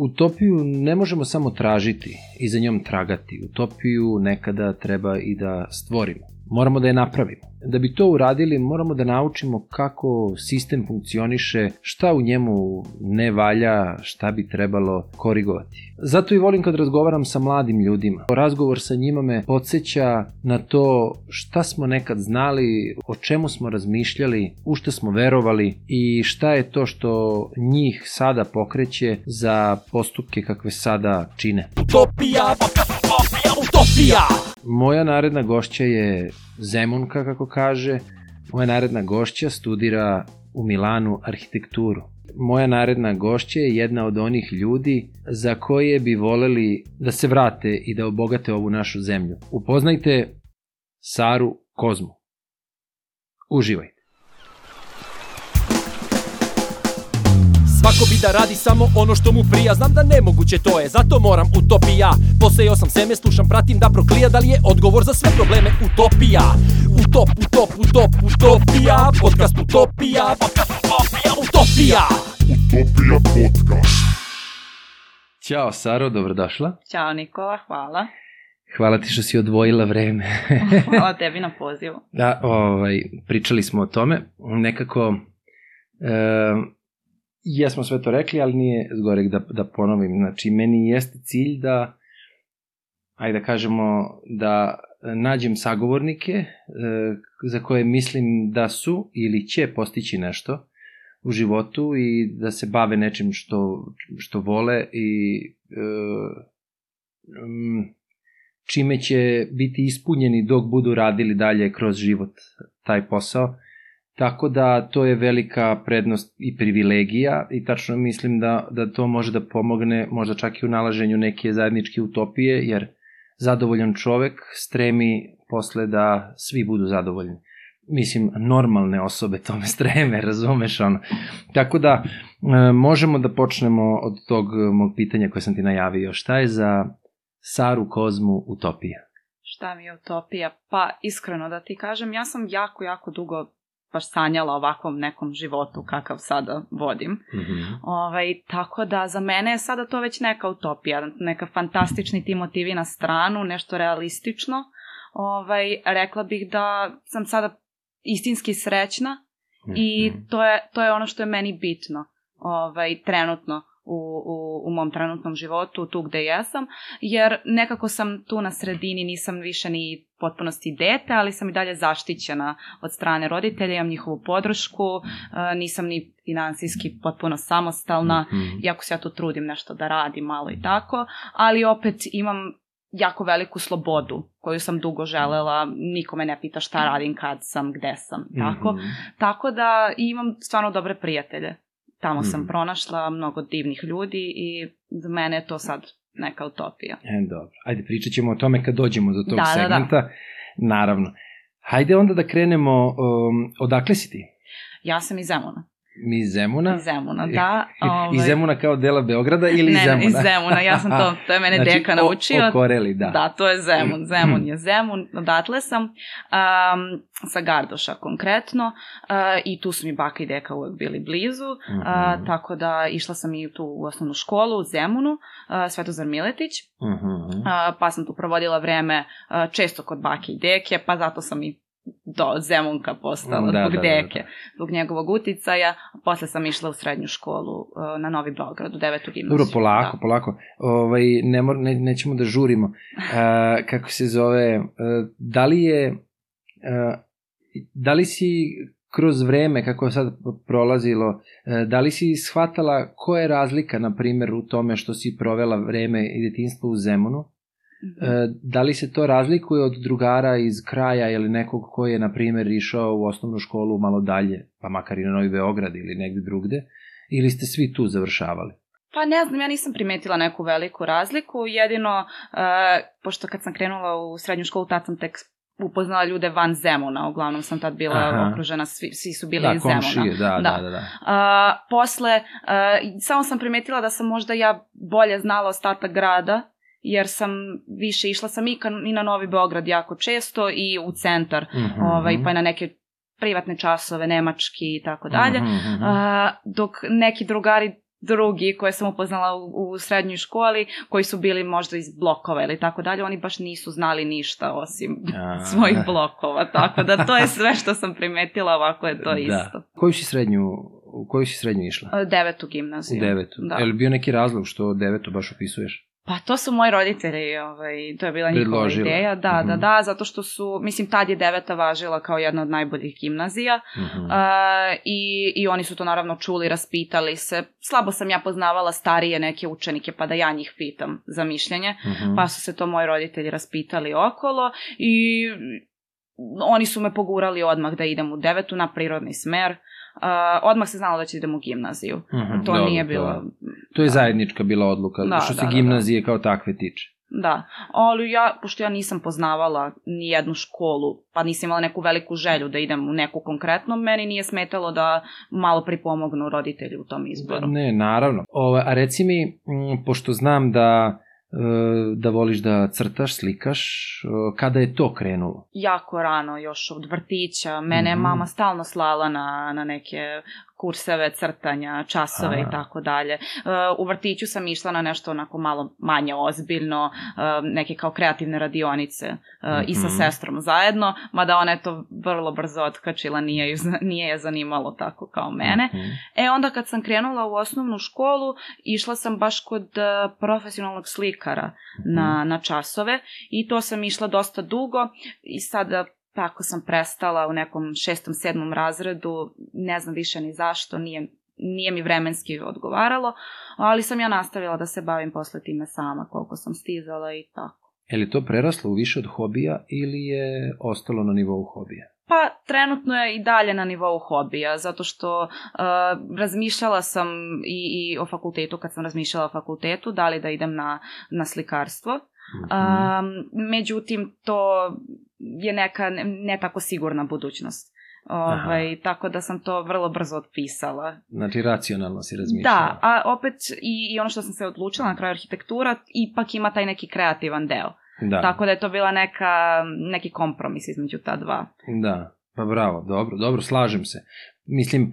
utopiju ne možemo samo tražiti i za njom tragati. Utopiju nekada treba i da stvorimo. Moramo da je napravimo. Da bi to uradili, moramo da naučimo kako sistem funkcioniše, šta u njemu ne valja, šta bi trebalo korigovati. Zato i volim kad razgovaram sa mladim ljudima. Razgovor sa njima me podsjeća na to šta smo nekad znali, o čemu smo razmišljali, u šta smo verovali i šta je to što njih sada pokreće za postupke kakve sada čine. Utopija, utopija, utopija! Moja naredna gošća je Zemunka, kako kaže. Moja naredna gošća studira u Milanu arhitekturu. Moja naredna gošća je jedna od onih ljudi za koje bi voleli da se vrate i da obogate ovu našu zemlju. Upoznajte Saru Kozmu. Uživajte. Svako bi da radi samo ono što mu prija Znam da nemoguće to je, zato moram utopija Posejao sam seme, slušam, pratim da proklija Da li je odgovor za sve probleme utopija Utop, utop, utop, utopija Podcast utopija, podcast utopija, utopija Utopija podcast Ćao Saro, dobrodošla. Ćao Nikola, hvala. Hvala ti što si odvojila vreme. hvala tebi na pozivu. Da, ovaj, pričali smo o tome. Nekako, e, jesmo sve to rekli, ali nije zgorek da, da ponovim. Znači, meni jeste cilj da, ajde da kažemo, da nađem sagovornike e, za koje mislim da su ili će postići nešto u životu i da se bave nečim što, što vole i e, čime će biti ispunjeni dok budu radili dalje kroz život taj posao Tako da to je velika prednost i privilegija i tačno mislim da, da to može da pomogne možda čak i u nalaženju neke zajedničke utopije, jer zadovoljan čovek stremi posle da svi budu zadovoljni. Mislim, normalne osobe tome streme, razumeš ono. Tako da, e, možemo da počnemo od tog mog pitanja koje sam ti najavio. Šta je za Saru Kozmu utopija? Šta mi je utopija? Pa, iskreno da ti kažem, ja sam jako, jako dugo baš sanjala ovakvom nekom životu kakav sada vodim. Mm -hmm. ovaj, tako da za mene je sada to već neka utopija, neka fantastični ti motivi na stranu, nešto realistično. Ovaj, rekla bih da sam sada istinski srećna mm -hmm. i mhm. to je, to je ono što je meni bitno ovaj, trenutno u, u, u mom trenutnom životu, tu gde jesam, jer nekako sam tu na sredini, nisam više ni potpunosti dete, ali sam i dalje zaštićena od strane roditelja, imam njihovu podršku, e, nisam ni finansijski potpuno samostalna, mm -hmm. iako se ja tu trudim nešto da radim malo i tako, ali opet imam jako veliku slobodu koju sam dugo želela, nikome ne pita šta radim, kad sam, gde sam, tako. Mm -hmm. Tako da imam stvarno dobre prijatelje Tamo sam mm. pronašla mnogo divnih ljudi i za mene je to sad neka utopija. E, dobro. Ajde, pričat ćemo o tome kad dođemo do tog da, segmenta. Da, da. Naravno. Hajde onda da krenemo, um, odakle si ti? Ja sam iz Zemuna. Iz Zemuna? Iz Zemuna, da. Ovaj... Iz Zemuna kao dela Beograda ili iz Zemuna? Ne, iz Zemuna, ja sam to, to je mene znači, deka naučio. Okoreli, da. Da, to je Zemun, Zemun je Zemun, odatle sam, um, sa Gardoša konkretno, uh, i tu su mi baka i deka uvek bili blizu, uh, mm -hmm. tako da išla sam i tu u osnovnu školu u Zemunu, uh, Svetozar Miletić, mm -hmm. uh, pa sam tu provodila vreme uh, često kod bake i deke, pa zato sam i do Zemunka postala da, zbog da, deke, da, da. zbog njegovog uticaja. Posle sam išla u srednju školu uh, na Novi Beograd, u devetu gimnaziju. Dobro, polako, da. polako. Ovaj, ne mor, ne, nećemo da žurimo. Uh, kako se zove, uh, da li je, uh, da li si kroz vreme, kako je sad prolazilo, da li si shvatala koja je razlika, na primjer, u tome što si provela vreme i detinstvo u Zemunu. Da li se to razlikuje od drugara iz kraja ili nekog ko je, na primjer, išao u osnovnu školu malo dalje, pa makar i na Novi Beograd ili negde drugde, ili ste svi tu završavali? Pa ne znam, ja nisam primetila neku veliku razliku, jedino, uh, pošto kad sam krenula u srednju školu, tad sam tek upoznala ljude van Zemuna, uglavnom sam tad bila Aha. okružena, svi, svi su bili da, iz komšije, Zemuna. Da, da, da. da. Uh, posle, uh, samo sam primetila da sam možda ja bolje znala ostatak grada, jer sam više išla sam i, ka, i na Novi Beograd jako često i u centar, mm -hmm. ovaj, pa na neke privatne časove, nemački i tako dalje, mm -hmm. dok neki drugari drugi koje sam upoznala u, u srednjoj školi, koji su bili možda iz blokova ili tako dalje, oni baš nisu znali ništa osim A... svojih blokova, tako da to je sve što sam primetila, ovako je to da. isto. Koju si srednju, u koju si srednju išla? Devetu gimnaziju. U devetu. Da. Je li bio neki razlog što devetu baš opisuješ? Pa to su moji roditelji, ovaj, to je bila njihova ideja, da, mm -hmm. da, mhm. da, zato što su, mislim, tad je deveta važila kao jedna od najboljih gimnazija mm -hmm. uh, i, i oni su to naravno čuli, raspitali se. Slabo sam ja poznavala starije neke učenike, pa da ja njih pitam za mišljenje, mm -hmm. pa su se to moji roditelji raspitali okolo i oni su me pogurali odmah da idem u devetu na prirodni smer. Uh, odmah se znalo da će idem u gimnaziju. Mm -hmm, to dobro, nije bilo... To, to je zajednička bila odluka, da, što se da, da, gimnazije da. kao takve tiče. Da, ali ja, pošto ja nisam poznavala ni jednu školu, pa nisam imala neku veliku želju da idem u neku konkretno, meni nije smetalo da malo pripomognu roditelji u tom izboru. Ne, naravno. O, a reci mi, pošto znam da da voliš da crtaš, slikaš. Kada je to krenulo? Jako rano, još od vrtića. Mene mm -hmm. mama stalno slala na, na neke kurseve crtanja, časove Aha. i tako dalje. Uh, u vrtiću sam išla na nešto onako malo manje ozbiljno, uh, neke kao kreativne radionice mm -hmm. i sa mhm. sestrom zajedno, mada ona je to vrlo brzo otkačila, nije, ju, nije je zanimalo tako kao mene. Mm -hmm. E onda kad sam krenula u osnovnu školu, išla sam baš kod profesionalnog slikara mm -hmm. na, na časove i to sam išla dosta dugo i sada tako sam prestala u nekom šestom, sedmom razredu, ne znam više ni zašto, nije, nije mi vremenski odgovaralo, ali sam ja nastavila da se bavim posle time sama, koliko sam stizala i tako. Je li to preraslo u više od hobija ili je ostalo na nivou hobija? Pa trenutno je i dalje na nivou hobija, zato što uh, razmišljala sam i, i o fakultetu, kad sam razmišljala o fakultetu, da li da idem na, na slikarstvo. Um, međutim, to je neka ne, tako sigurna budućnost. Ovaj, tako da sam to vrlo brzo otpisala. Znači, racionalno si razmišljala. Da, a opet i, i ono što sam se odlučila na kraju arhitektura, ipak ima taj neki kreativan deo. Da. Tako da je to bila neka, neki kompromis između ta dva. Da, pa bravo, dobro, dobro, slažem se. Mislim,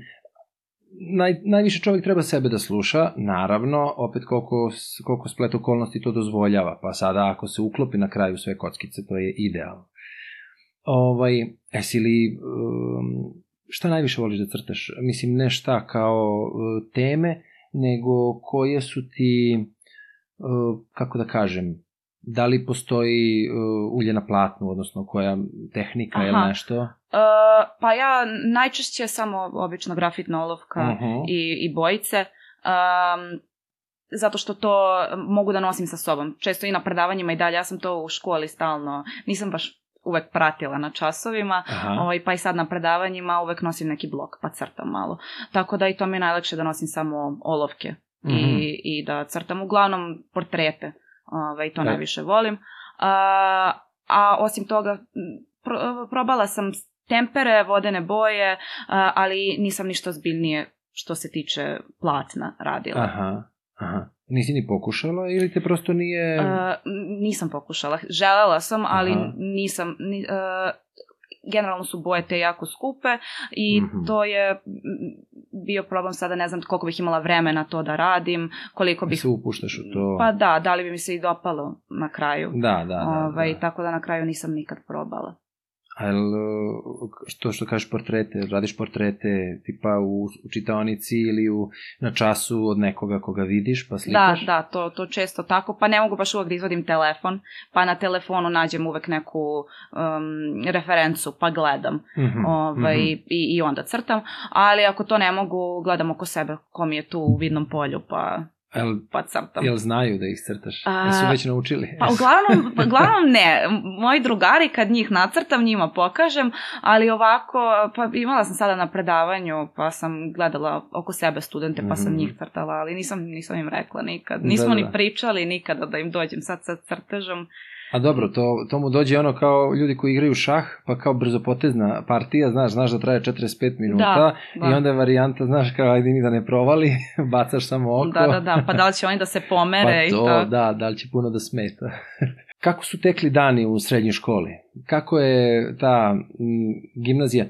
naj, najviše čovjek treba sebe da sluša, naravno, opet koliko, koliko splet okolnosti to dozvoljava, pa sada ako se uklopi na kraju sve kockice, to je idealno. Ovaj, esi li, um, šta najviše voliš da crtaš? Mislim, ne šta kao uh, teme, nego koje su ti, uh, kako da kažem, da li postoji uh, ulje na platnu, odnosno koja tehnika Aha. ili nešto? Uh, pa ja najčešće samo obično grafitna olovka uh -huh. i, i bojice. Um, zato što to mogu da nosim sa sobom. Često i na predavanjima i dalje, ja sam to u školi stalno, nisam baš uvek pratila na časovima, ovaj, pa i sad na predavanjima uvek nosim neki blok, pa crtam malo. Tako da i to mi je najlakše da nosim samo olovke mm -hmm. i, mhm. i da crtam uglavnom portrete, ovaj, to da. najviše volim. A, a osim toga, pro, probala sam tempere, vodene boje, a, ali nisam ništa zbiljnije što se tiče platna radila. Aha, aha. Nisi ni pokušala ili te prosto nije... Uh, nisam pokušala. Želela sam, ali Aha. nisam... Ni, uh, generalno su boje te jako skupe i mm -hmm. to je bio problem sada, ne znam koliko bih imala vremena to da radim, koliko bih... Se upuštaš u to... Pa da, da li bi mi se i dopalo na kraju. Da, da, da. Ovaj, da. Tako da na kraju nisam nikad probala. A jel, što što kažeš portrete, radiš portrete tipa u, u čitaonici ili u, na času od nekoga koga vidiš pa slikaš? Da, da, to, to često tako, pa ne mogu baš uvek da izvodim telefon, pa na telefonu nađem uvek neku um, referencu pa gledam mm -hmm, ovaj, mm -hmm. i, i onda crtam, ali ako to ne mogu, gledam oko sebe ko mi je tu u vidnom polju pa Jel, pa crtam. Jel znaju da ih crtaš? A, Jesu već naučili? Pa uglavnom, uglavnom ne. Moji drugari kad njih nacrtam, njima pokažem, ali ovako, pa imala sam sada na predavanju, pa sam gledala oko sebe studente, pa sam mm -hmm. njih crtala, ali nisam, nisam im rekla nikad. Nismo da, da. ni pričali nikada da im dođem sad sa crtežom. A dobro, to, to mu dođe ono kao ljudi koji igraju šah, pa kao brzopotezna partija, znaš, znaš da traje 45 minuta da, da. i onda je varijanta, znaš, kao ajde ni da ne provali, bacaš samo oko. Da, da, da, pa da li će oni da se pomere pa to, i to. da, da li će puno da smeta. Kako su tekli dani u srednjoj školi? Kako je ta m, gimnazija?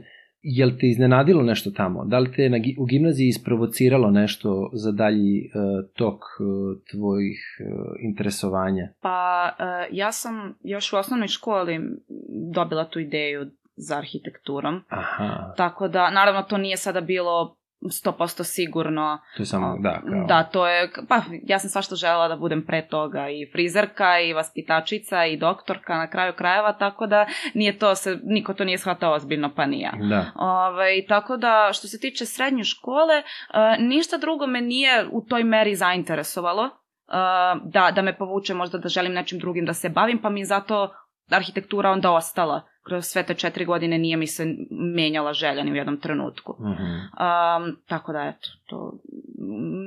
Jel te iznenadilo nešto tamo? Da li te na, u gimnaziji isprovociralo nešto za dalji uh, tok uh, tvojih uh, interesovanja? Pa, uh, ja sam još u osnovnoj školi dobila tu ideju za arhitekturom. Aha. Tako da, naravno, to nije sada bilo 100% sigurno. To je samo, da, kao... Da, to je, pa ja sam svašta želela da budem pre toga i frizerka i vaspitačica i doktorka na kraju krajeva, tako da nije to se, niko to nije shvatao ozbiljno, pa ni ja. Da. Ove, ovaj, tako da, što se tiče srednje škole, uh, ništa drugo me nije u toj meri zainteresovalo. Uh, da, da me povuče možda da želim nečim drugim da se bavim, pa mi zato arhitektura onda ostala kroz sve te četiri godine nije mi se menjala želja ni u jednom trenutku. Uh -huh. um, tako da, eto, to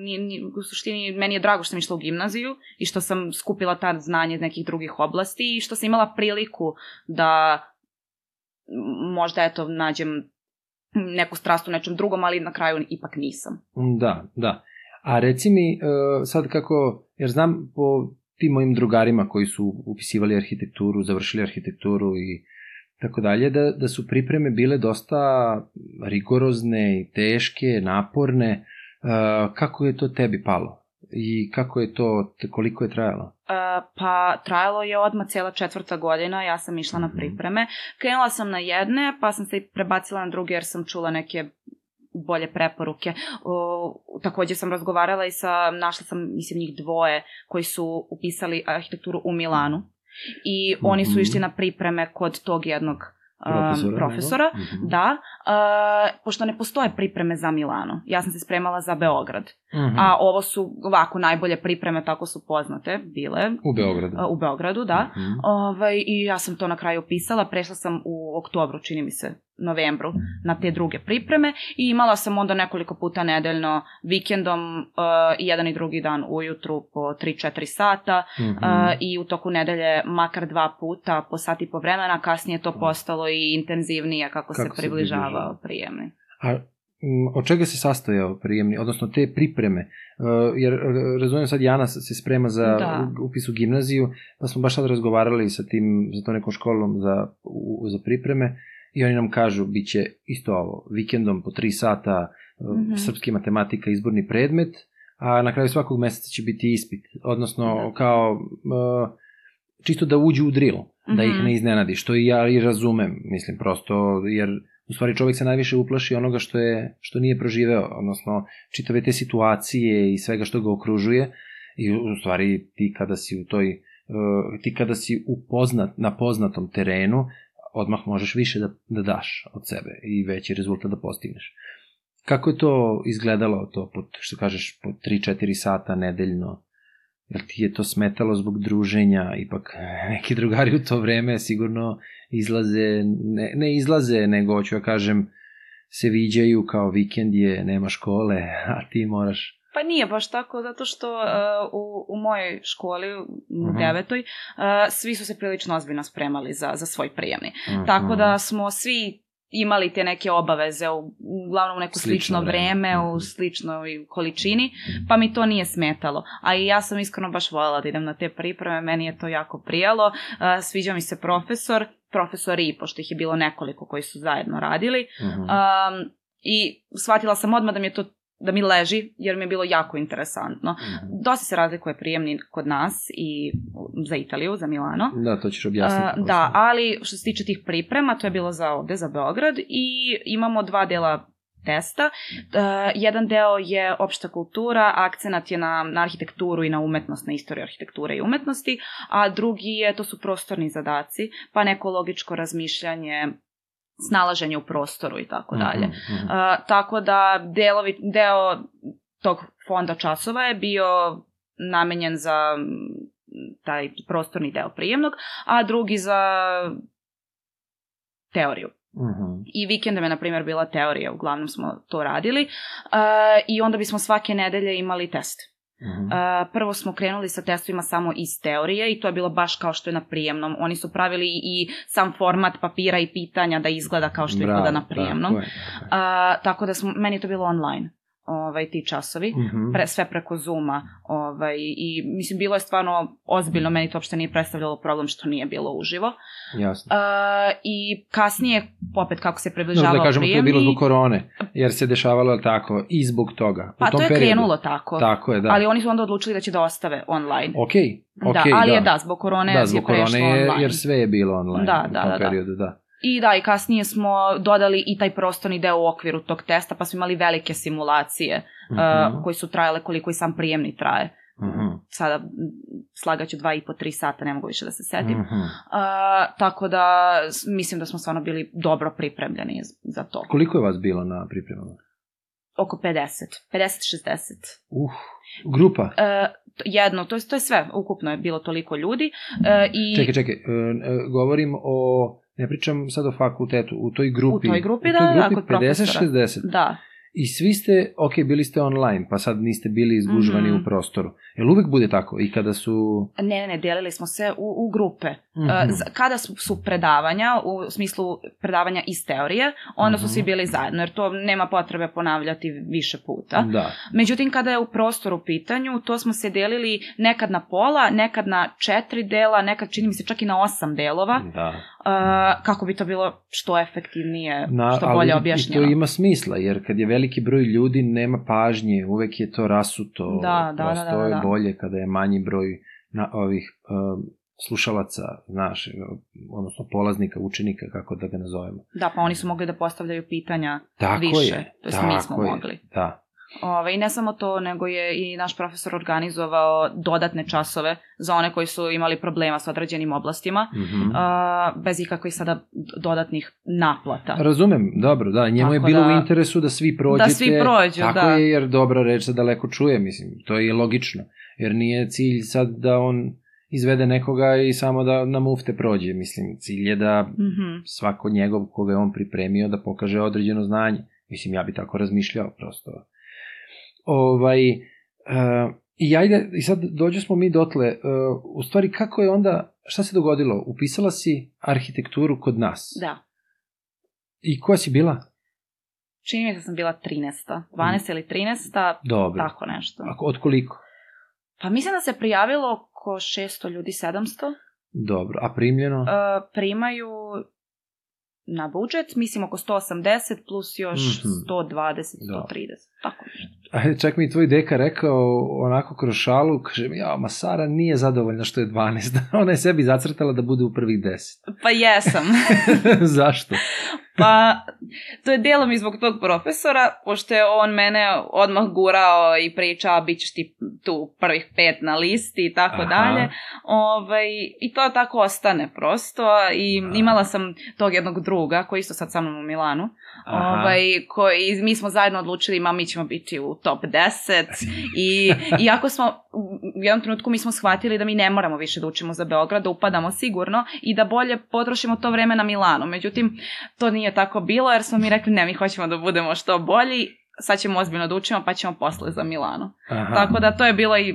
nije, nije, u suštini meni je drago što sam išla u gimnaziju i što sam skupila ta znanje iz nekih drugih oblasti i što sam imala priliku da možda, eto, nađem neku strast u nečem drugom, ali na kraju ipak nisam. Da, da. A reci mi, uh, sad kako, jer znam po tim mojim drugarima koji su upisivali arhitектuru, završili arhitekturu i tako dalje, da, da su pripreme bile dosta rigorozne i teške, naporne. Uh, kako je to tebi palo? I kako je to, koliko je trajalo? Uh, pa trajalo je odmah cijela četvrta godina, ja sam išla na mhm. pripreme. Krenula sam na jedne, pa sam se i prebacila na druge jer sam čula neke bolje preporuke. O, takođe sam razgovarala i sa, našla sam, mislim, njih dvoje koji su upisali arhitekturu u Milanu i oni su mhm. išli na pripreme kod tog jednog profesora, um, profesora mm -hmm. da, uh, pošto ne postoje pripreme za Milano. Ja sam se spremala za Beograd. -hmm. A ovo su ovako najbolje pripreme, tako su poznate, bile. U Beogradu. Uh, u Beogradu, da. -hmm. ovaj, I ja sam to na kraju pisala, prešla sam u oktobru, čini mi se, novembru na te druge pripreme i imala sam onda nekoliko puta nedeljno vikendom uh, i jedan i drugi dan ujutru po 3-4 sata mm -hmm. uh, i u toku nedelje makar dva puta po sati po vremena, kasnije to postalo i intenzivnije kako, kako se približavao prijemni. A od čega se sastojao prijemni, odnosno te pripreme? Uh, jer razumijem sad Jana se sprema za da. upis u gimnaziju, pa smo baš sad razgovarali sa tim, za to nekom školom za, u, za pripreme i oni nam kažu bit će isto ovo, vikendom po 3 sata mm -hmm. srpski matematika izborni predmet, a na kraju svakog meseca će biti ispit, odnosno da. kao uh, čisto da uđu u drill, mm -hmm. da ih mhm. ne iznenadi, što i ja i razumem, mislim prosto, jer u stvari čovjek se najviše uplaši onoga što je što nije proživeo, odnosno čitave te situacije i svega što ga okružuje i u stvari ti kada si u toj uh, ti kada si upoznat na poznatom terenu, odmah možeš više da, da daš od sebe i veći rezultat da postigneš. Kako je to izgledalo, to, pod, što kažeš, po 3-4 sata nedeljno? Jel ti je to smetalo zbog druženja? Ipak neki drugari u to vreme sigurno izlaze, ne, ne izlaze, nego hoću ja kažem, se viđaju kao vikend je, nema škole, a ti moraš Pa nije baš tako, zato što uh, u, u mojoj školi, u mhm. -huh. devetoj, uh, svi su se prilično ozbiljno spremali za, za svoj prijemni. Mhm. -huh. Tako da smo svi imali te neke obaveze, u, uglavnom u neko slično, slično vreme, vreme, u mhm. sličnoj količini, pa mi to nije smetalo. A i ja sam iskreno baš voljela da idem na te pripreme, meni je to jako prijalo. Uh, sviđa mi se profesor, profesori, i pošto ih je bilo nekoliko koji su zajedno radili. Uh -huh. um, I shvatila sam odmah da mi je to da mi leži, jer mi je bilo jako interesantno. Mm -hmm. Dosta se razlikuje prijemni kod nas i za Italiju, za Milano. Da, to ćeš objasniti. Uh, da, ali što se tiče tih priprema, to je bilo za ovde, za Beograd i imamo dva dela testa. Uh, jedan deo je opšta kultura, akcenat je na, na arhitekturu i na umetnost, na istoriju arhitekture i umetnosti, a drugi je, to su prostorni zadaci, pa neko logičko razmišljanje snalaženje u prostoru i tako mhm, dalje. Uh, tako da delovi, deo tog fonda časova je bio namenjen za taj prostorni deo prijemnog, a drugi za teoriju. Mhm. -huh. I vikendom je, na primjer, bila teorija, uglavnom smo to radili. Uh, I onda bismo svake nedelje imali test. Uh -huh. prvo smo krenuli sa testovima samo iz teorije i to je bilo baš kao što je na prijemnom. Oni su pravili i sam format papira i pitanja da izgleda kao što Bravo, izgleda na prijemnom. Tako, je, tako. Uh, tako da smo, meni je to bilo online. Ovaj, ti časovi, Mhm. pre, sve preko Zuma. Ovaj, I mislim, bilo je stvarno ozbiljno, meni to uopšte nije predstavljalo problem što nije bilo uživo. Jasno. Uh, I kasnije, opet kako se No, približavao da kažemo, to je prijemni, bilo zbog korone, jer se dešavalo tako i zbog toga. pa u tom to je periodu. krenulo tako. Tako je, da. Ali oni su onda odlučili da će da ostave online. Ok, ok, da, ali je da, zbog korone Da, zbog je prešlo korone je, online. jer sve je bilo online Da, u da, tom da, da. periodu, da. I da, i kasnije smo dodali i taj prostorni deo u okviru tog testa, pa smo imali velike simulacije Mhm, uh, koji su trajale koliko i sam prijemni traje. mhm, Sada m, slagaću dva i po, tri sata, ne mogu više da se setim. mhm. Uh, tako da mislim da smo stvarno bili dobro pripremljeni za to. Koliko je vas bilo na pripremama? Oko 50, 50-60. Uh, grupa. Uh, jedno, to je, to je sve, ukupno je bilo toliko ljudi. Uh, i Čekaj, čekaj, e, e, govorim o, ne pričam sad o fakultetu, u toj grupi. U toj grupi, u da, toj da, grupi kod profesora. 50-60. Da, I svi ste, ok, bili ste online, pa sad niste bili izgužvani Mhm. u prostoru. Jel uvek bude tako? I kada su... ne, ne, ne, delili smo se u, u grupe. Mhm. Uh, z- kada su, su predavanja, u smislu predavanja iz teorije, onda su Mhm. svi bili zajedno, jer to nema potrebe ponavljati više puta. Da. Međutim, kada je u prostoru u pitanju, to smo se delili nekad na pola, nekad na četiri dela, nekad čini mi se čak i na osam delova, Da. uh, kako bi to bilo što efektivnije, Na, što bolje I objašnjeno. to ima smisla, jer kad je veliki broj ljudi, nema pažnje, uvek je to rasuto. Da, da, Prosto da, da, je da. bolje kada je manji broj na, ovih um, slušalaca, znaš, odnosno polaznika, učenika, kako da ga nazovemo. Da, pa oni su mogli da postavljaju pitanja Tako više, je. to mi smo je, mogli. Da. Ove, I ne samo to, nego je i naš profesor organizovao dodatne časove za one koji su imali problema sa određenim oblastima, Mhm. a, bez ikakvih sada dodatnih naplata. Razumem, dobro, da, njemu je Tako bilo da- u interesu da svi prođete. Da svi prođu, tako da. je, jer dobra reč se daleko čuje, mislim, to je i logično. Jer nije cilj sad da on izvede nekoga i samo da na mufte prođe, mislim, cilj je da Mhm. svako njegov koga je on pripremio da pokaže određeno znanje. Mislim, ja bi tako razmišljao prosto. Ovaj, uh, I ajde, i sad dođe smo mi dotle, uh, u stvari kako je onda, šta se dogodilo? Upisala si arhitekturu kod nas. Da. I koja si bila? Čini mi se da sam bila 13. 12 ili 13. Dobro. Tako nešto. Ako, od koliko? Pa mislim da se prijavilo oko 600 ljudi, 700. Dobro. A primljeno? Uh, primaju na budžet, mislim oko 180 plus još Mhm. 120, Da. 130. Tako nešto. Čak mi je tvoj deka rekao onako kroz šalu, kaže mi, ja, ma Sara nije zadovoljna što je 12. Ona je sebi zacrtala da bude u prvih 10. Pa jesam. Zašto? Pa, to je delom i zbog tog profesora, pošto je on mene odmah gurao i pričao, bit ćeš ti tu prvih pet na listi i tako Aha. dalje. Ovaj, I to tako ostane prosto. I Aha. imala sam tog jednog druga, koji je isto sad sa mnom u Milanu, Aha. ovaj, koji, mi smo zajedno odlučili, ma mi ćemo biti u top 10 i iako smo u jednom trenutku mi smo shvatili da mi ne moramo više da učimo za Beograd, da upadamo sigurno i da bolje potrošimo to vreme na Milanu. Međutim, to nije tako bilo jer smo mi rekli ne, mi hoćemo da budemo što bolji, sad ćemo ozbiljno da učimo pa ćemo posle za Milano. Aha. Tako da to je bilo i,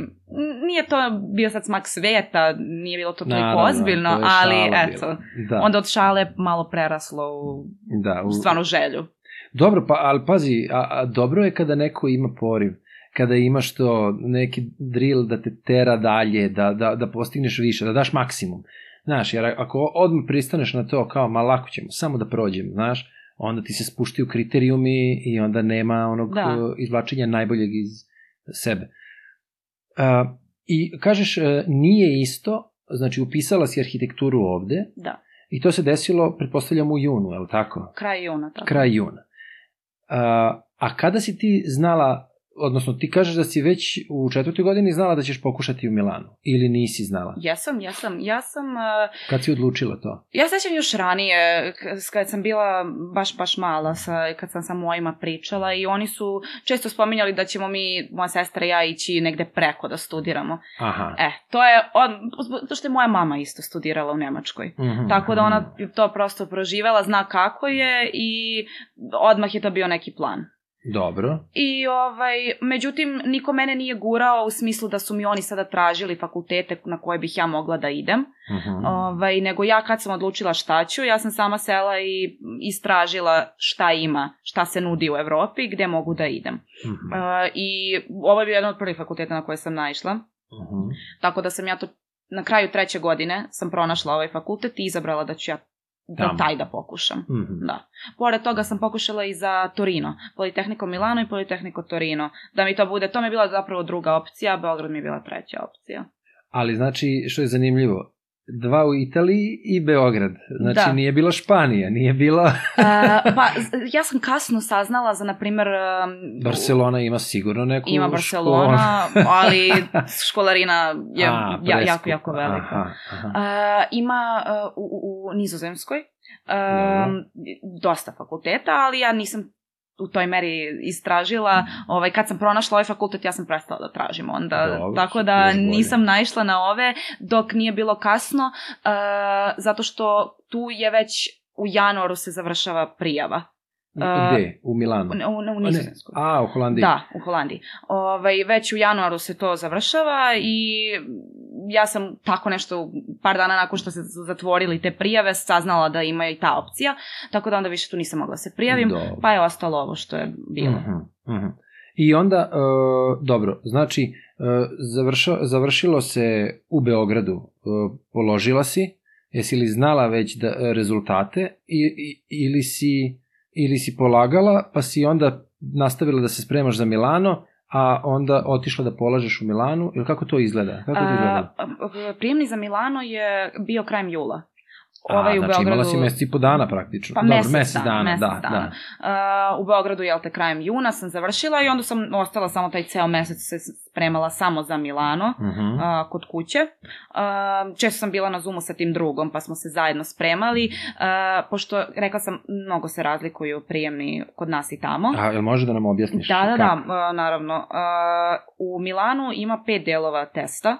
nije to bio sad smak sveta, nije bilo to toliko ozbiljno, to ali eto. Da, onda od šale malo preraslo u da, u, stvarno želju. Dobro, pa, ali pazi, a, a dobro je kada neko ima poriv, kada imaš to, neki drill da te tera dalje, da, da, da postigneš više, da daš maksimum. Znaš, jer ako odmah pristaneš na to kao, ma lako ćemo, samo da prođem, znaš, onda ti se spuštaju kriterijumi i onda nema onog Da. uh, izvlačenja najboljeg iz sebe. Uh, I kažeš, uh, nije isto, znači upisala si arhitekturu ovde Da, i to se desilo, pretpostavljam, u junu, je li tako? kraj juna. Tako. kraj juna. A, a kada si ti znala, odnosno ti kažeš da si već u četvrtoj godini znala da ćeš pokušati u Milanu ili nisi znala? Jesam, jesam, ja sam, uh, Kad si odlučila to? ja sećam još ranije, kad sam bila baš, baš mala, sa, kad sam sa mojima pričala i oni su često spominjali da ćemo mi, moja sestra i ja, ići negde preko da studiramo. Aha. E, to je, on, to što je moja mama isto studirala u Nemačkoj. Mhm, Tako da mhm. ona to prosto proživela, zna kako je i odmah je to bio neki plan. Dobro. I ovaj, međutim, niko mene nije gurao u smislu da su mi oni sada tražili fakultete na koje bih ja mogla da idem. Uh -huh. Ovaj, nego ja kad sam odlučila šta ću, ja sam sama sela i istražila šta ima, šta se nudi u Evropi, gde mogu da idem. Uh -huh. Uh, I ovo je bio jedan od prvih fakulteta na koje sam naišla. Uh -huh. Tako da sam ja to na kraju treće godine sam pronašla ovaj fakultet i izabrala da ću ja da Tamo. taj da pokušam. Mhm. Da. Pored toga sam pokušala i za Torino. Politehnico Milano i Politehnico Torino. Da mi to bude, to mi je bila zapravo druga opcija, Beograd mi je bila treća opcija. Ali znači, što je zanimljivo, dva u Italiji i Beograd. Znači, Da. nije bila Španija, nije bila... E, pa, ja sam kasno saznala za, na primer... um, Barcelona ima sigurno neku Ima Barcelona, ali školarina je A, ja, jako, jako velika. Aha, aha. Uh, ima uh, u, u, Nizozemskoj um, dosta fakulteta, ali ja nisam u toj meri istražila. Ovaj, kad sam pronašla ovaj fakultet, ja sam prestala da tražim onda. Dobro, tako da nisam naišla na ove dok nije bilo kasno, uh, zato što tu je već u januaru se završava prijava. Gde? U Milanu? U, u, u. Nizozemskoj. A, u Holandiji. Da, u Holandiji. Ovaj, već u januaru se to završava i ja sam tako nešto par dana nakon što se zatvorili te prijave saznala da ima i ta opcija, tako da onda više tu nisam mogla se prijavim, Dobro. pa je ostalo ovo što je bilo. Mhm, mhm. I onda, e, dobro, znači, e, završo, završilo se u Beogradu, e, položila si, jesi li znala već da, rezultate i, i, ili, si, ili si polagala, pa si onda nastavila da se spremaš za Milano, a onda otišla da polažeš u Milanu, ili kako to izgleda? Kako to izgleda? A, prijemni za Milano je bio krajem jula. Ovaj a, u znači imala Beogradu... si mesec i po dana praktično. Pa Dobro, mesec, mesec dana, mesec da, dana. da. Uh, u Beogradu, jel te, krajem juna sam završila i onda sam ostala samo taj ceo mesec se spremala samo za Milano, Mhm. uh, kod kuće. Uh, često sam bila na Zoomu sa tim drugom, pa smo se zajedno spremali, uh, pošto, rekla sam, mnogo se razlikuju prijemni kod nas i tamo. A, jel može da nam objasniš? Da, da, kako? da, uh, naravno. Uh, u Milanu ima pet delova testa.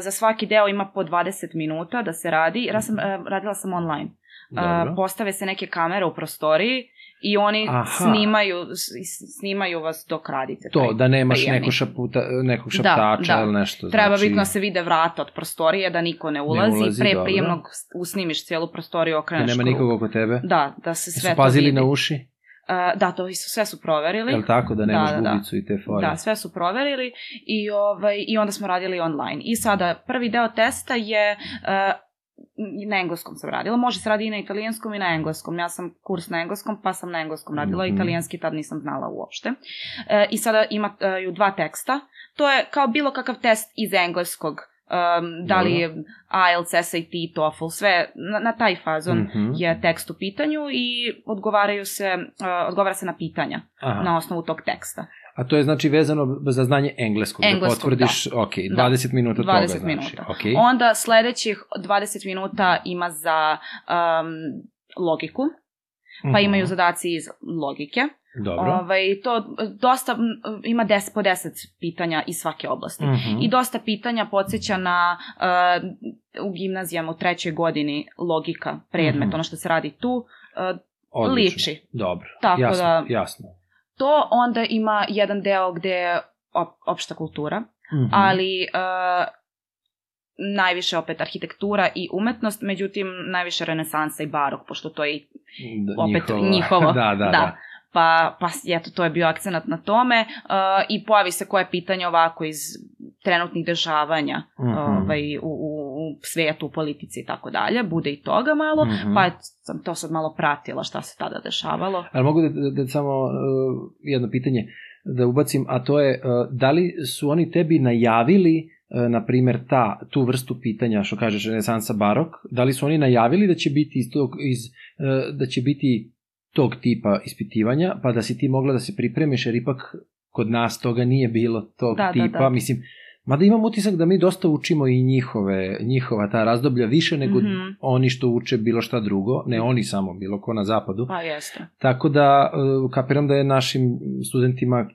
Za svaki deo ima po 20 minuta da se radi. Ja sam, uh, radila sam online. Dobro. Postave se neke kamere u prostoriji i oni Aha. snimaju, snimaju vas dok radite. To, da nemaš prijemni. neko šaputa, nekog šaptača da. ili nešto. Treba znači, bitno da se vide vrata od prostorije, da niko ne ulazi. ulazi, Pre dobro. prijemnog usnimiš cijelu prostoriju, Da okreneš nema krug. nikog oko tebe. Da, da se sve Su to pazili vidi. na uši? Uh, da, to su, sve su proverili. Je li tako? Da nemaš Da, da, da. bubicu i te fore? Da, sve su proverili i, ovaj, i onda smo radili online. I sada, prvi deo testa je uh, na engleskom sam radila. Može se radi i na italijanskom i na engleskom. Ja sam kurs na engleskom, pa sam na engleskom radila. Mhm. Italijanski tad nisam znala uopšte. E, I sada imaju dva teksta. To je kao bilo kakav test iz engleskog. Um, da li je IELTS, SAT, TOEFL, sve na, na taj fazon Mhm. je tekst u pitanju i odgovaraju se, uh, odgovara se na pitanja Aha. na osnovu tog teksta. A to je znači vezano za znanje engleskog. da Engleskog, potvrdiš, ok, 20 minuta 20 toga znači. minuta. Okay. Onda sledećih 20 minuta ima za um, logiku, pa imaju zadaci iz logike. Dobro. Ovaj, to dosta ima 10 po 10 pitanja iz svake oblasti. Mhm. I dosta pitanja podsjeća na uh, u gimnazijama u trećoj godini logika, predmet, Mhm. ono što se radi tu, uh, Odlično. liči. Dobro, Tako jasno, da- jasno. To onda ima jedan deo gde je op, opšta kultura, Mhm. ali uh, najviše opet arhitektura i umetnost, međutim najviše renesansa i barok, pošto to je Da, opet njihovo. da, da, da. da. Pa, pa eto, to je bio akcenat na tome uh, i pojavi se koje pitanje ovako iz trenutnih dešavanja Mhm. ovaj, u, u, u svetu, u politici i tako dalje. Bude i toga malo, Mhm. pa eto, sam to sad malo pratila šta se tada dešavalo. Ali mogu da, da, da samo uh, jedno pitanje da ubacim, a to je uh, da li su oni tebi najavili uh, na primer ta, tu vrstu pitanja što kažeš renesansa barok, da li su oni najavili da će biti iz tog, iz, uh, da će biti tog tipa ispitivanja, pa da si ti mogla da se pripremiš, jer ipak kod nas toga nije bilo tog Da, da, tipa, da. mislim, Mada imam utisak da mi dosta učimo i njihove, njihova ta razdoblja više nego Mhm. oni što uče bilo šta drugo, ne oni samo, bilo ko na zapadu. Pa jeste. Tako da uh, kapiram da je našim studentima uh,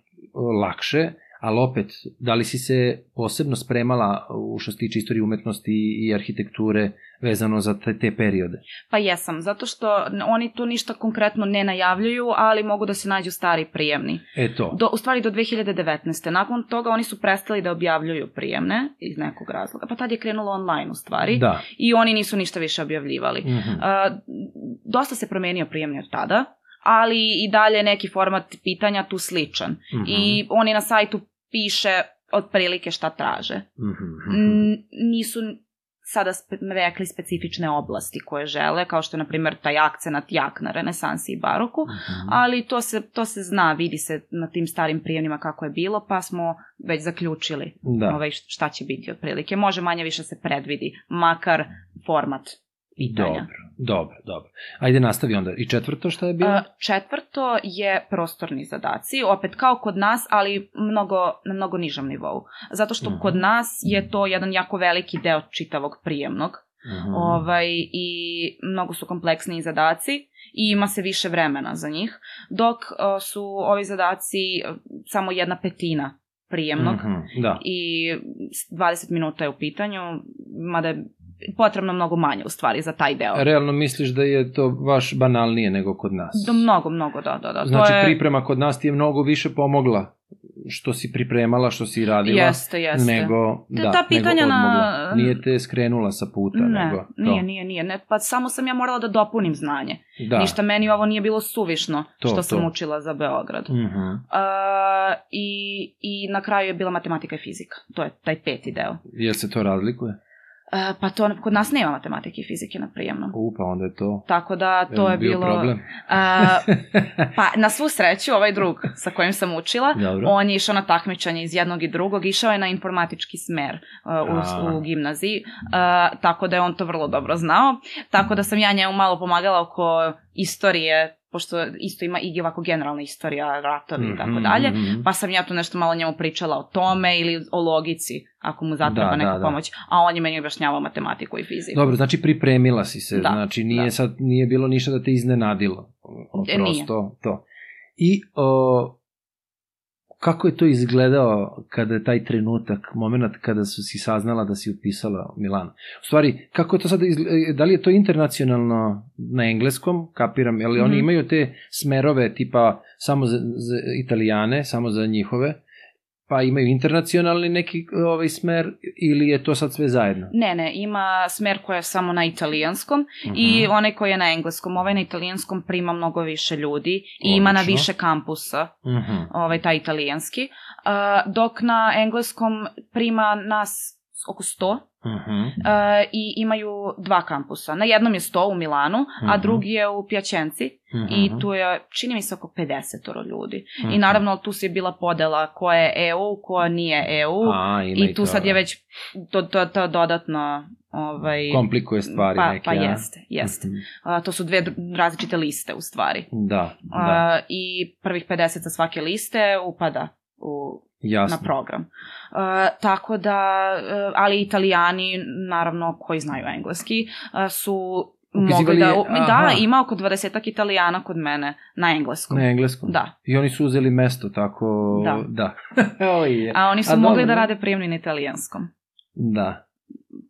lakše, ali opet, da li si se posebno spremala u što se tiče istorije umetnosti i arhitekture vezano za te, te periode? Pa jesam, zato što oni tu ništa konkretno ne najavljuju, ali mogu da se nađu stari prijemni. E to. Do, u stvari do 2019. Nakon toga oni su prestali da objavljuju prijemne iz nekog razloga, pa tad je krenulo online u stvari Da. i oni nisu ništa više objavljivali. Mhm. Uh, dosta se promenio prijemni od tada, ali i dalje neki format pitanja tu sličan. Mhm. I oni na sajtu piše otprilike šta traže. Mhm, mhm. N- nisu sada spe, rekli specifične oblasti koje žele, kao što je, na primjer, taj akcenat jak na renesansi i baroku, Mhm. ali to se, to se zna, vidi se na tim starim prijemnima kako je bilo, pa smo već zaključili Da. ovaj, šta će biti otprilike. Može manje više se predvidi, makar format pitanja. Dobro, dobro, dobro. Ajde nastavi onda. I četvrto šta je bilo? Četvrto je prostorni zadaci, opet kao kod nas, ali mnogo, na mnogo nižem nivou. Zato što Mhm. kod nas je to jedan jako veliki deo čitavog prijemnog Mhm. ovaj, i mnogo su kompleksniji zadaci i ima se više vremena za njih, dok a, su ovi zadaci samo jedna petina prijemnog Mhm, Da. i s- 20 minuta je u pitanju, mada je potrebno mnogo manje u stvari za taj deo. Realno misliš da je to baš banalnije nego kod nas? Do mnogo, mnogo, da, da, da. Znači, to je... priprema kod nas ti je mnogo više pomogla što si pripremala, što si radila, Jeste, jeste. nego, Te- da, ta pitanja nego na- odmogla. Nije te skrenula sa puta, Ne, nego to. nije, nije, nije. Ne, pa samo sam ja morala da dopunim znanje. Da. Ništa meni ovo nije bilo suvišno To, što to. sam učila za Beograd. Mhm. Uh, i, I na kraju je bila matematika i fizika. To je taj peti deo. Jel se to razlikuje? Uh, pa to kod nas nema matematike i fizike na prijemnom. U, pa onda je to... Tako da to jel je bio bilo... problem. Uh, pa na svu sreću ovaj drug sa kojim sam učila, Dobro. on je išao na takmičanje iz jednog i drugog, išao je na informatički smer uh, u, u gimnaziji, uh, tako da je on to vrlo dobro znao. Tako da sam ja njemu malo pomagala oko istorije, pošto isto ima i ovako generalna istorija, ratovi i tako Mhm, dalje. mhm. Pa sam ja tu nešto malo njemu pričala o tome ili o logici, ako mu zatreba Da, neka da, da. pomoć. A on je meni objašnjavao matematiku i fiziku. Dobro, znači pripremila si se, Da, znači nije da. sad nije bilo ništa da te iznenadilo. O, E, nije. Prosto to. I o, kako je to izgledao kada je taj trenutak, moment kada su si saznala da si upisala u Milano? U stvari, kako je to sada, izgle- da li je to internacionalno na engleskom, kapiram, ali oni Mhm. imaju te smerove tipa samo za, za italijane, samo za njihove, pa imaju internacionalni neki ovaj smer ili je to sad sve zajedno? Ne, ne, ima smer koji je samo na italijanskom i Mhm. onaj koji je na engleskom. Ovaj na italijanskom prima mnogo više ljudi i ima na Odlično. više kampusa, Mhm. ovaj taj italijanski. Uh, dok na engleskom prima nas oko 100 Mhm. uh, i imaju dva kampusa. Na jednom je 100 u Milanu, a Mhm. drugi je u Pjačenci i tu je, čini mi se, oko 50 ljudi. I Mhm. naravno tu se je bila podela ko je EU, ko nije EU. A, I tu sad je već to, to, to dodatno ovaj, komplikuje stvari pa, neke. pa a? jeste, jeste. Mhm. A, to su dve različite liste u stvari. Da, da, A, I prvih 50 sa svake liste upada u, jasno. na program. A, tako da, e, ali italijani, naravno, koji znaju engleski, a, su Upisivali mogli da... je- aha. Da, ima oko 20 italijana kod mene na engleskom. Na engleskom? Da. I oni su uzeli mesto, tako... Da. Da. Oj, je. A oni su A mogli dobro, da da. rade prijemni na italijanskom. Da.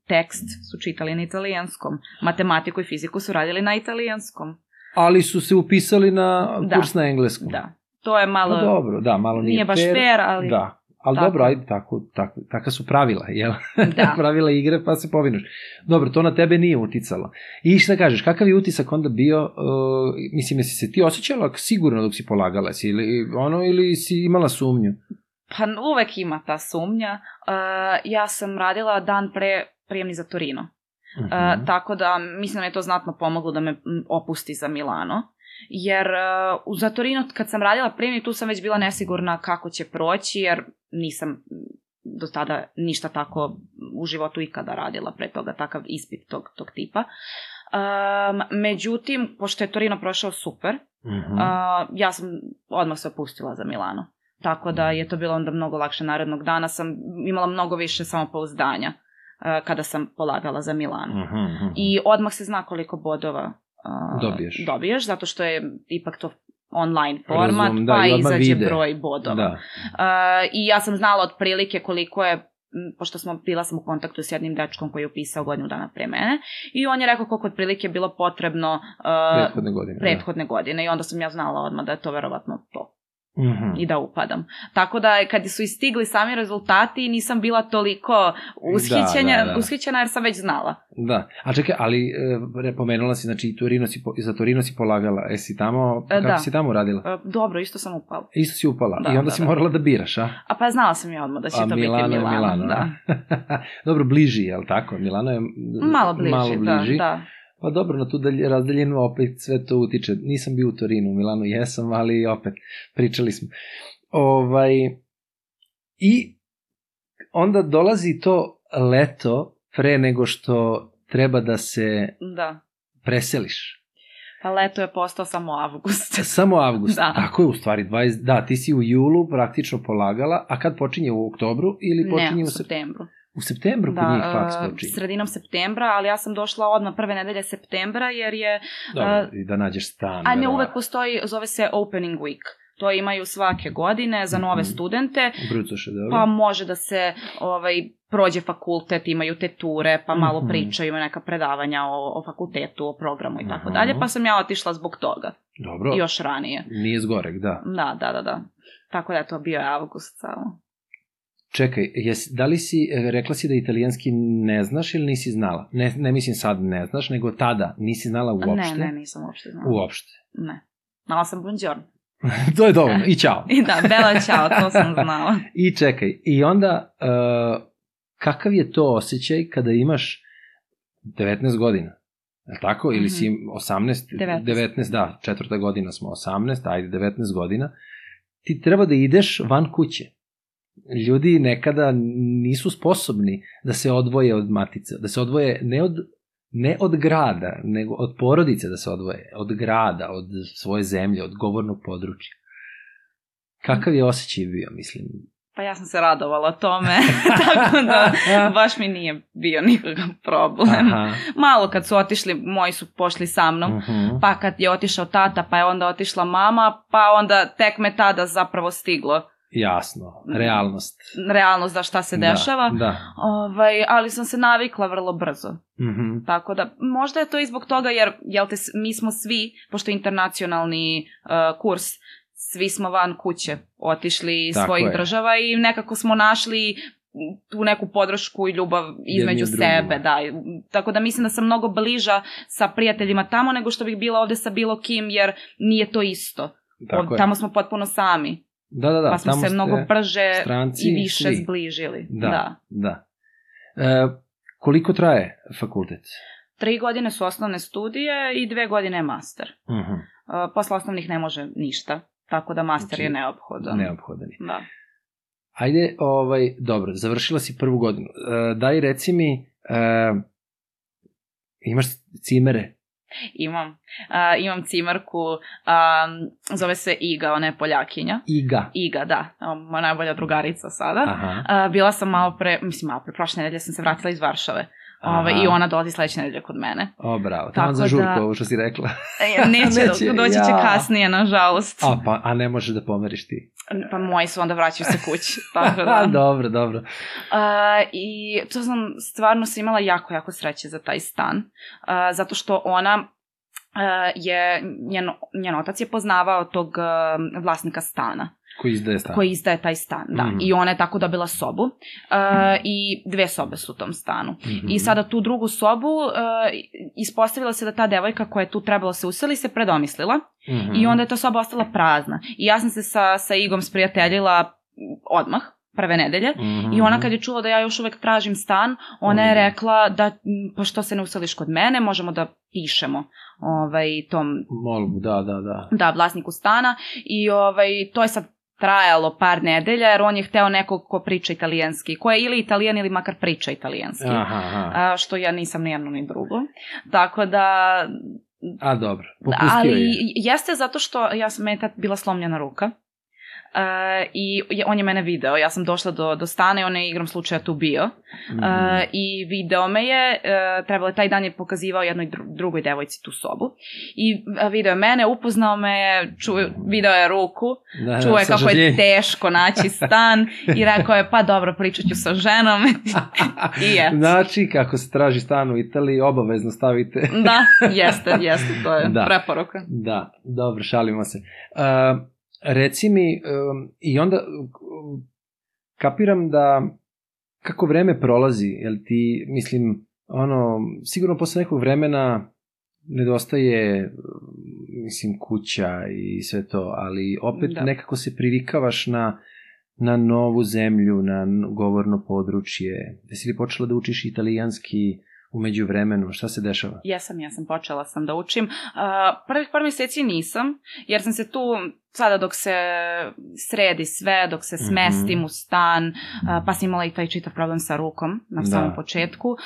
tekst su čitali na italijanskom, matematiku i fiziku su radili na italijanskom. Ali su se upisali na Da. kurs na engleskom. Da. To je malo... Pa dobro, da, malo nije, nije baš fair, ali... Da. Ali Tako. dobro, ajde, tako, tako, taka su pravila, jel? Da. pravila igre, pa se povinuš. Dobro, to na tebe nije uticalo. I šta kažeš, kakav je utisak onda bio, uh, mislim, jesi se ti osjećala sigurno dok si polagala, si ili, ono, ili si imala sumnju? Pa uvek ima ta sumnja. Uh, ja sam radila dan pre prijemni za Torino. Mhm. Uh, tako da mislim da mi je to znatno pomoglo da me opusti za Milano. Jer uh, u za Torino kad sam radila prijemni tu sam već bila nesigurna kako će proći jer nisam do tada ništa tako u životu ikada radila pre toga, takav ispit tog, tog tipa. Um, međutim, pošto je Torino prošao super, Mhm. uh, ja sam odmah se opustila za Milano. Tako da je to bilo onda mnogo lakše narednog dana. Sam imala mnogo više samopouzdanja uh, kada sam polagala za Milano. Mhm, mhm. I odmah se zna koliko bodova uh, Dobiješ. dobiješ, zato što je ipak to online format, Razum, da, pa i izađe vide. broj bodova. Da. Uh, I ja sam znala otprilike koliko je pošto smo, bila sam u kontaktu s jednim dečkom koji je upisao godinu dana pre mene i on je rekao koliko otprilike je bilo potrebno uh, Prethodne godine. prethodne godine i onda sam ja znala odmah da je to verovatno to Da. Mhm. i da upadam. Tako da kad su istigli sami rezultati nisam bila toliko ushićenja, Da, da, da. ushićena jer sam već znala. Da, a čekaj, ali e, repomenula si, znači i Torino si, po- za Torino si polagala, e si tamo, E, kako da. si tamo radila? E, Dobro, isto sam upala. Isto si upala Da, i onda da, si da. morala da biraš, a? A pa znala sam ja odmah da će a to Milano biti Milano. Milano, da. Dobro, bliži, je li tako? Milano je Malo bliži, malo bliži. da, da. Pa dobro, na tu dalje, razdaljenu opet sve to utiče. Nisam bio u Torinu, u Milanu jesam, ali opet pričali smo. Ovaj, I onda dolazi to leto pre nego što treba da se Da. preseliš. Pa leto je postao samo avgust. Samo avgust. Da. Tako je u stvari. 20, da, ti si u julu praktično polagala, a kad počinje u oktobru ili počinje ne, u, u sep... septembru. U septembru kod njih faks počinje? sredinom septembra, ali ja sam došla odmah prve nedelje septembra jer je, Dobro, i da nađeš stan. a ne uvek postoji, zove se opening week. To imaju svake godine za nove Mhm. studente, Brucoše, dobro. pa može da se ovaj prođe fakultet, imaju te ture, pa malo Mhm. pričaju, imaju neka predavanja o, o fakultetu, o programu i tako dalje, pa sam ja otišla zbog toga, Dobro, još ranije. nije zgorek, da. Da, da, da, da. Tako da je to bio avgust samo. Čekaj, jes, da li si, e, rekla si da italijanski ne znaš ili nisi znala? Ne, ne mislim sad ne znaš, nego tada nisi znala uopšte? Ne, ne, nisam uopšte znala. Uopšte. Ne. Znala sam buongiorno. to je dovoljno, i čao. I da, bela čao, to sam znala. I čekaj, i onda, uh, kakav je to osjećaj kada imaš 19 godina? Je li tako? Ili si 18? 19. 19, da, četvrta godina smo 18, ajde 19 godina. Ti treba da ideš van kuće. Ljudi nekada nisu sposobni da se odvoje od matice, da se odvoje ne od ne od grada, nego od porodice da se odvoje, od grada, od svoje zemlje, od govornog područja. Kakav je osjećaj bio, mislim? Pa ja sam se radovala tome, tako da baš mi nije bio nikakav problem. Aha. Malo kad su otišli, moji su pošli sa mnom, Mhm. pa kad je otišao tata, pa je onda otišla mama, pa onda tek me tada zapravo stiglo Jasno, realnost. realnost da šta se dešava. Da, da. Ovaj, ali sam se navikla vrlo brzo. Mhm. Tako da, možda je to i zbog toga jer, jel te, mi smo svi, pošto je internacionalni uh, kurs, svi smo van kuće otišli iz Tako svojih je. država i nekako smo našli tu neku podršku i ljubav između sebe, da. Tako da mislim da sam mnogo bliža sa prijateljima tamo nego što bih bila ovde sa bilo kim, jer nije to isto. Tako Ovde- je. tamo smo potpuno sami, Da, da, da. pa smo tamo se mnogo brže stranci i više svi. zbližili. Da, da. da. E, koliko traje fakultet? Tri godine su osnovne studije i dve godine je master. Mhm. Uh, posle osnovnih ne može ništa, tako da master Znači, je neophodan. Neophodan je. Da. Ajde, ovaj, dobro, završila si prvu godinu. E, daj, reci mi, e, imaš cimere? Imam. Uh, imam cimarku, um, zove se Iga, ona je Poljakinja. Iga. Iga, da, moja najbolja drugarica sada. Aha. Uh, bila sam malo pre, mislim malo pre, prošle nedelje sam se vratila iz Varšave. Ove, Aha. I ona dolazi sledeće nedelje kod mene. O, bravo. Tamo za žurku, da- ovo što si rekla. E, Neće, Neće, doći će ja. kasnije, nažalost. A, pa, a ne možeš da pomeriš ti. Pa moji su onda vraćaju se kući. Tako da. dobro, dobro. Uh, I to sam stvarno sam imala jako, jako sreće za taj stan. Uh, zato što ona uh, je, njen, njen otac je poznavao tog uh, vlasnika stana Koji izdaje stan? koji izdaje taj stan, da. Mhm. I ona je tako dobila sobu uh, i dve sobe su u tom stanu. Mhm. I sada tu drugu sobu uh, ispostavila se da ta devojka koja je tu trebala se useli se predomislila Mhm. i onda je ta soba ostala prazna. I ja sam se sa, sa Igom sprijateljila odmah, prve nedelje. Mhm. I ona kad je čula da ja još uvek tražim stan, ona je Mhm. rekla da pa što se ne useliš kod mene, možemo da pišemo ovaj, tom Molbu, da, da, da. da, vlasniku stana i ovaj, to je sad trajalo par nedelja jer on je hteo nekog ko priča italijanski, ko je ili italijan ili makar priča italijanski. Aha, aha. A, što ja nisam ni jedno ni drugo. Tako da... A, dobro. Popustio ali je. jeste zato što ja sam meni tad bila slomljena ruka. I on je mene video. Ja sam došla do, do stana i on je igram slučaja tu bio. Mm -hmm. I video me je, uh, trebalo taj dan je pokazivao jednoj dru, drugoj devojci tu sobu. I video je mene, upoznao me, ču, video je ruku, da, čuo je kako je teško naći stan i rekao je pa dobro pričat ću sa ženom. I je. Znači kako se traži stan u Italiji, obavezno stavite. da, jeste, jeste, to je da. preporuka. Da, dobro, šalimo se. Uh, reci mi, um, i onda um, kapiram da kako vreme prolazi, jel ti, mislim, ono, sigurno posle nekog vremena nedostaje, mislim, kuća i sve to, ali opet da. nekako se privikavaš na, na novu zemlju, na govorno područje. Jesi li počela da učiš italijanski umeđu vremenu? Šta se dešava? Jesam, ja sam počela sam da učim. Uh, prvih par meseci nisam, jer sam se tu sada dok se sredi sve, dok se smestim mm -hmm. u stan, pa sam imala i taj čitav problem sa rukom na da. samom početku, uh,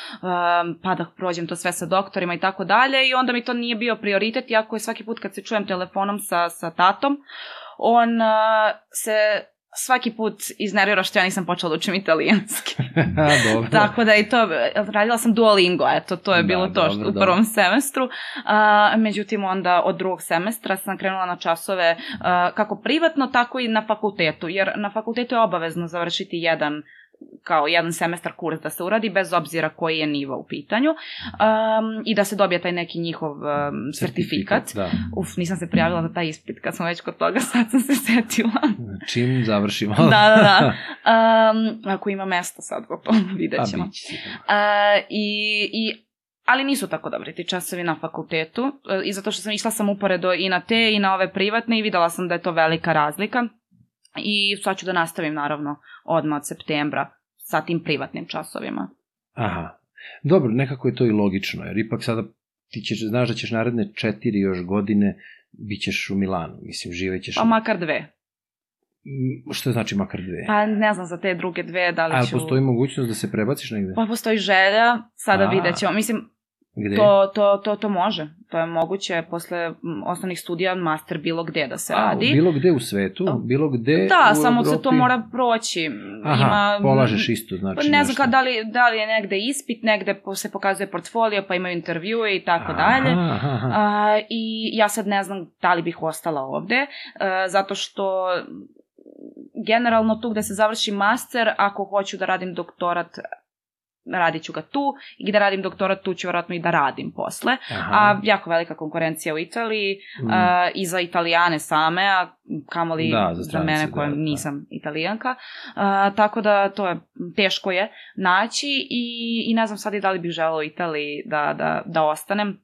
pa da prođem to sve sa doktorima i tako dalje i onda mi to nije bio prioritet, iako je svaki put kad se čujem telefonom sa, sa tatom, on se svaki put iznervira što ja nisam počela da učim italijanski. dobro. Tako da i to, radila sam Duolingo, eto, to je da, bilo to što, dobro, u prvom dobro. semestru. A, međutim, onda od drugog semestra sam krenula na časove a, kako privatno, tako i na fakultetu, jer na fakultetu je obavezno završiti jedan kao jedan semestar kurs da se uradi bez obzira koji je nivo u pitanju um, i da se dobije taj neki njihov um, sertifikat. Da. Uf, nisam se prijavila za taj ispit kad sam već kod toga, sad sam se setila. Čim završimo. da, da, da. Um, ako ima mesta sad o tom, vidjet ćemo. Uh, i, i ali nisu tako dobri ti časovi na fakultetu uh, i zato što sam išla sam uporedo i na te i na ove privatne i videla sam da je to velika razlika i sad ću da nastavim naravno odmah od septembra sa tim privatnim časovima. Aha. Dobro, nekako je to i logično, jer ipak sada ti ćeš, znaš da ćeš naredne četiri još godine bit ćeš u Milanu, mislim, živećeš... Pa makar dve. Što znači makar dve? Pa ne znam za te druge dve, da li ću... Ali postoji mogućnost da se prebaciš negde? Pa postoji želja, sada A. vidjet ćemo. Mislim, Gde? To, to, to, to može. To je moguće posle osnovnih studija master bilo gde da se A, radi. Bilo gde u svetu? Bilo gde Da, u samo Evropi? se to mora proći. Aha, Ima, polažeš isto, znači Ne znam da li, da li je negde ispit, negde se pokazuje portfolio, pa imaju intervjue i tako dalje. A, I ja sad ne znam da li bih ostala ovde, a, zato što generalno tu gde se završi master, ako hoću da radim doktorat radit ću ga tu i gde radim doktorat tu ću vjerojatno i da radim posle. Aha. A jako velika konkurencija u Italiji mm. a, i za italijane same, a kamoli da, za, za mene koja da, nisam da. italijanka. A, tako da to je, teško je naći i, i ne znam sad i da li bih želela u Italiji da, da, da ostanem,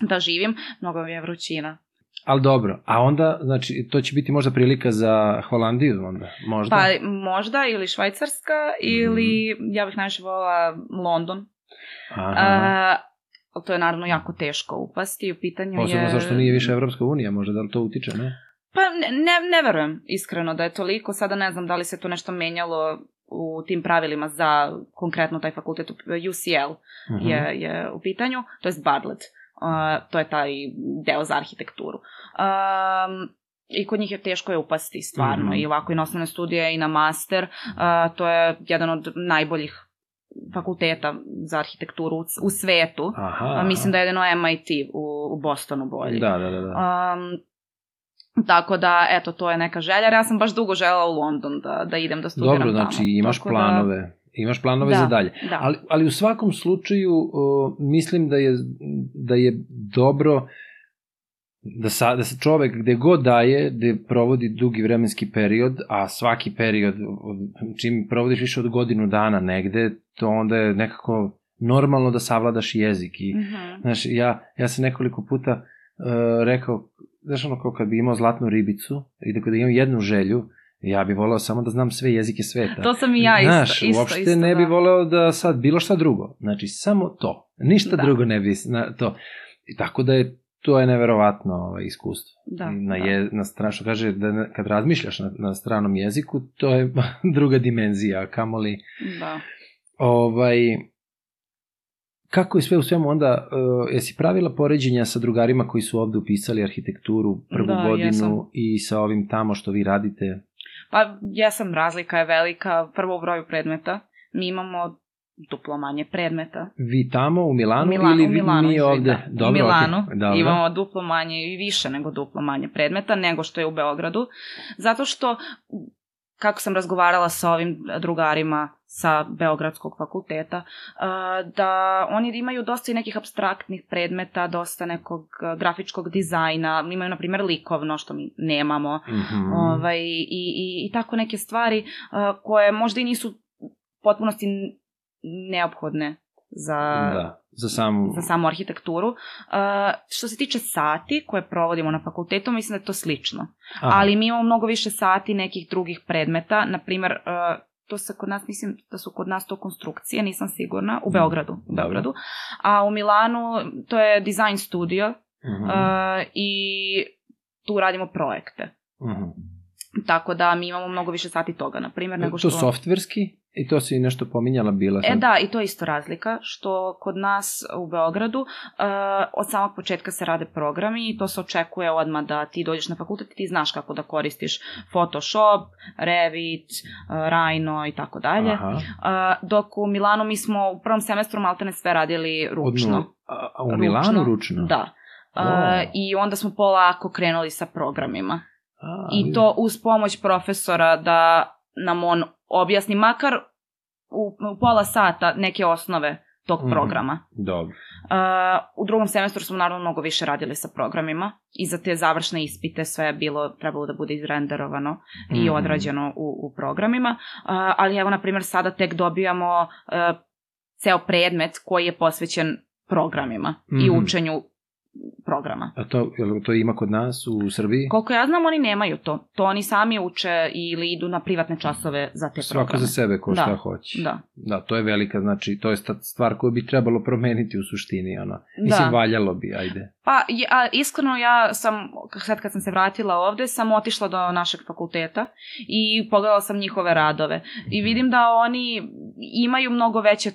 da živim. Mnogo mi je vrućina. Ali dobro, a onda, znači, to će biti možda prilika za Holandiju onda, možda? Pa možda, ili Švajcarska, ili mm. ja bih najviše volila London. Aha. Uh, to je naravno jako teško upasti, u pitanju Posebno je... Posebno zašto nije više Evropska unija, možda da li to utiče, ne? Pa ne, ne, ne verujem iskreno da je toliko, sada ne znam da li se to nešto menjalo u tim pravilima za konkretno taj fakultet UCL uh -huh. je, je u pitanju, to je Bartlett. To je taj deo za arhitekturu. Um, I kod njih je teško je upasti stvarno. Mm -hmm. I ovako i na osnovne studije i na master. Uh, to je jedan od najboljih fakulteta za arhitekturu u, u svetu. Aha, aha. Mislim da je jedino MIT u, u Bostonu bolji. Da, da, da. da. Um, Tako da, eto, to je neka želja. Ja sam baš dugo žela u London da, da idem da studiram Dobro, znači tamo. imaš Tako da- planove. Da, Imaš planove da, za dalje. Da. Ali, ali u svakom slučaju o, mislim da je, da je dobro da, sa, da se čovek gde god daje, gde provodi dugi vremenski period, a svaki period, čim provodiš više od godinu dana negde, to onda je nekako normalno da savladaš jezik. I, mm -hmm. znaš, ja, ja sam nekoliko puta uh, rekao, znaš ono kao kad bi imao zlatnu ribicu i da kada imam jednu želju, Ja bih voleo samo da znam sve jezike sveta. To sam i ja isto. Znaš, isto, uopšte isto, ne bih da. voleo da sad bilo šta drugo. Znači, samo to. Ništa da. drugo ne bi na to. I tako da je to je neverovatno ovaj, iskustvo. Da, na, da. je, na stranu, što kaže, da kad razmišljaš na, na stranom jeziku, to je druga dimenzija, kamoli... Da. Ovaj, kako je sve u svemu onda, uh, jesi pravila poređenja sa drugarima koji su ovde upisali arhitектuru prvu da, godinu jesam. i sa ovim tamo što vi radite? Pa jesam, razlika je velika. Prvo u broju predmeta. Mi imamo duplo manje predmeta. Vi tamo u Milanu, Milanu, ili vi- Milanu, mi ovde? da. u Milanu dobro. imamo duplo manje i više nego duplo manje predmeta nego što je u Beogradu. Zato što, kako sam razgovarala sa ovim drugarima sa Beogradskog fakulteta, da oni imaju dosta i nekih abstraktnih predmeta, dosta nekog uh, grafičkog dizajna, imaju, na primjer, likovno, što mi nemamo, Mhm. ovaj, i, i, i tako neke stvari uh, koje možda i nisu potpunosti neophodne za, Da, za samu... za samu arhitekturu. Uh, što se tiče sati koje provodimo na fakultetu, mislim da je to slično. Aha. Ali mi imamo mnogo više sati nekih drugih predmeta, na primjer, uh, to se kod nas, mislim da su kod nas to konstrukcije, nisam sigurna, u Beogradu, u. Beogradu. A u Milanu to je design studio Mhm. uh, i tu radimo projekte. Mhm. Tako da mi imamo mnogo više sati toga, na primjer, nego što... To softverski? I to si nešto pominjala bila E sad. da, i to je isto razlika, što kod nas u Beogradu uh, od samog početka se rade programi i to se očekuje odmah da ti dođeš na fakultet i ti znaš kako da koristiš Photoshop, Revit, uh, Rhino i tako dalje. Dok u Milanu mi smo u prvom semestru maltene sve radili ručno. nula. A, a u Milanu ručno? Da. Uh, O. I onda smo polako krenuli sa programima. A, I to uz pomoć profesora da nam on objasni makar u, u pola sata neke osnove tog Mhm. programa. Dobro. Uh, u drugom semestru smo naravno mnogo više radili sa programima i za te završne ispite sve je bilo, trebalo da bude izrenderovano i Mhm. odrađeno u, u programima, Uh, ali evo na primjer sada tek dobijamo uh, ceo predmet koji je posvećen programima i Mhm. učenju programa. A to, to ima kod nas u Srbiji? Koliko ja znam, oni nemaju to. To oni sami uče ili idu na privatne časove za te Svako programe. za sebe ko Da, šta hoće. Da. Da, to je velika, znači, to je stvar koju bi trebalo promeniti u suštini, ono. Mislim, Da. valjalo bi, ajde. Pa, je- a, iskreno ja sam, sad kad sam se vratila ovde, sam otišla do našeg fakulteta i pogledala sam njihove radove. I vidim da oni imaju mnogo veće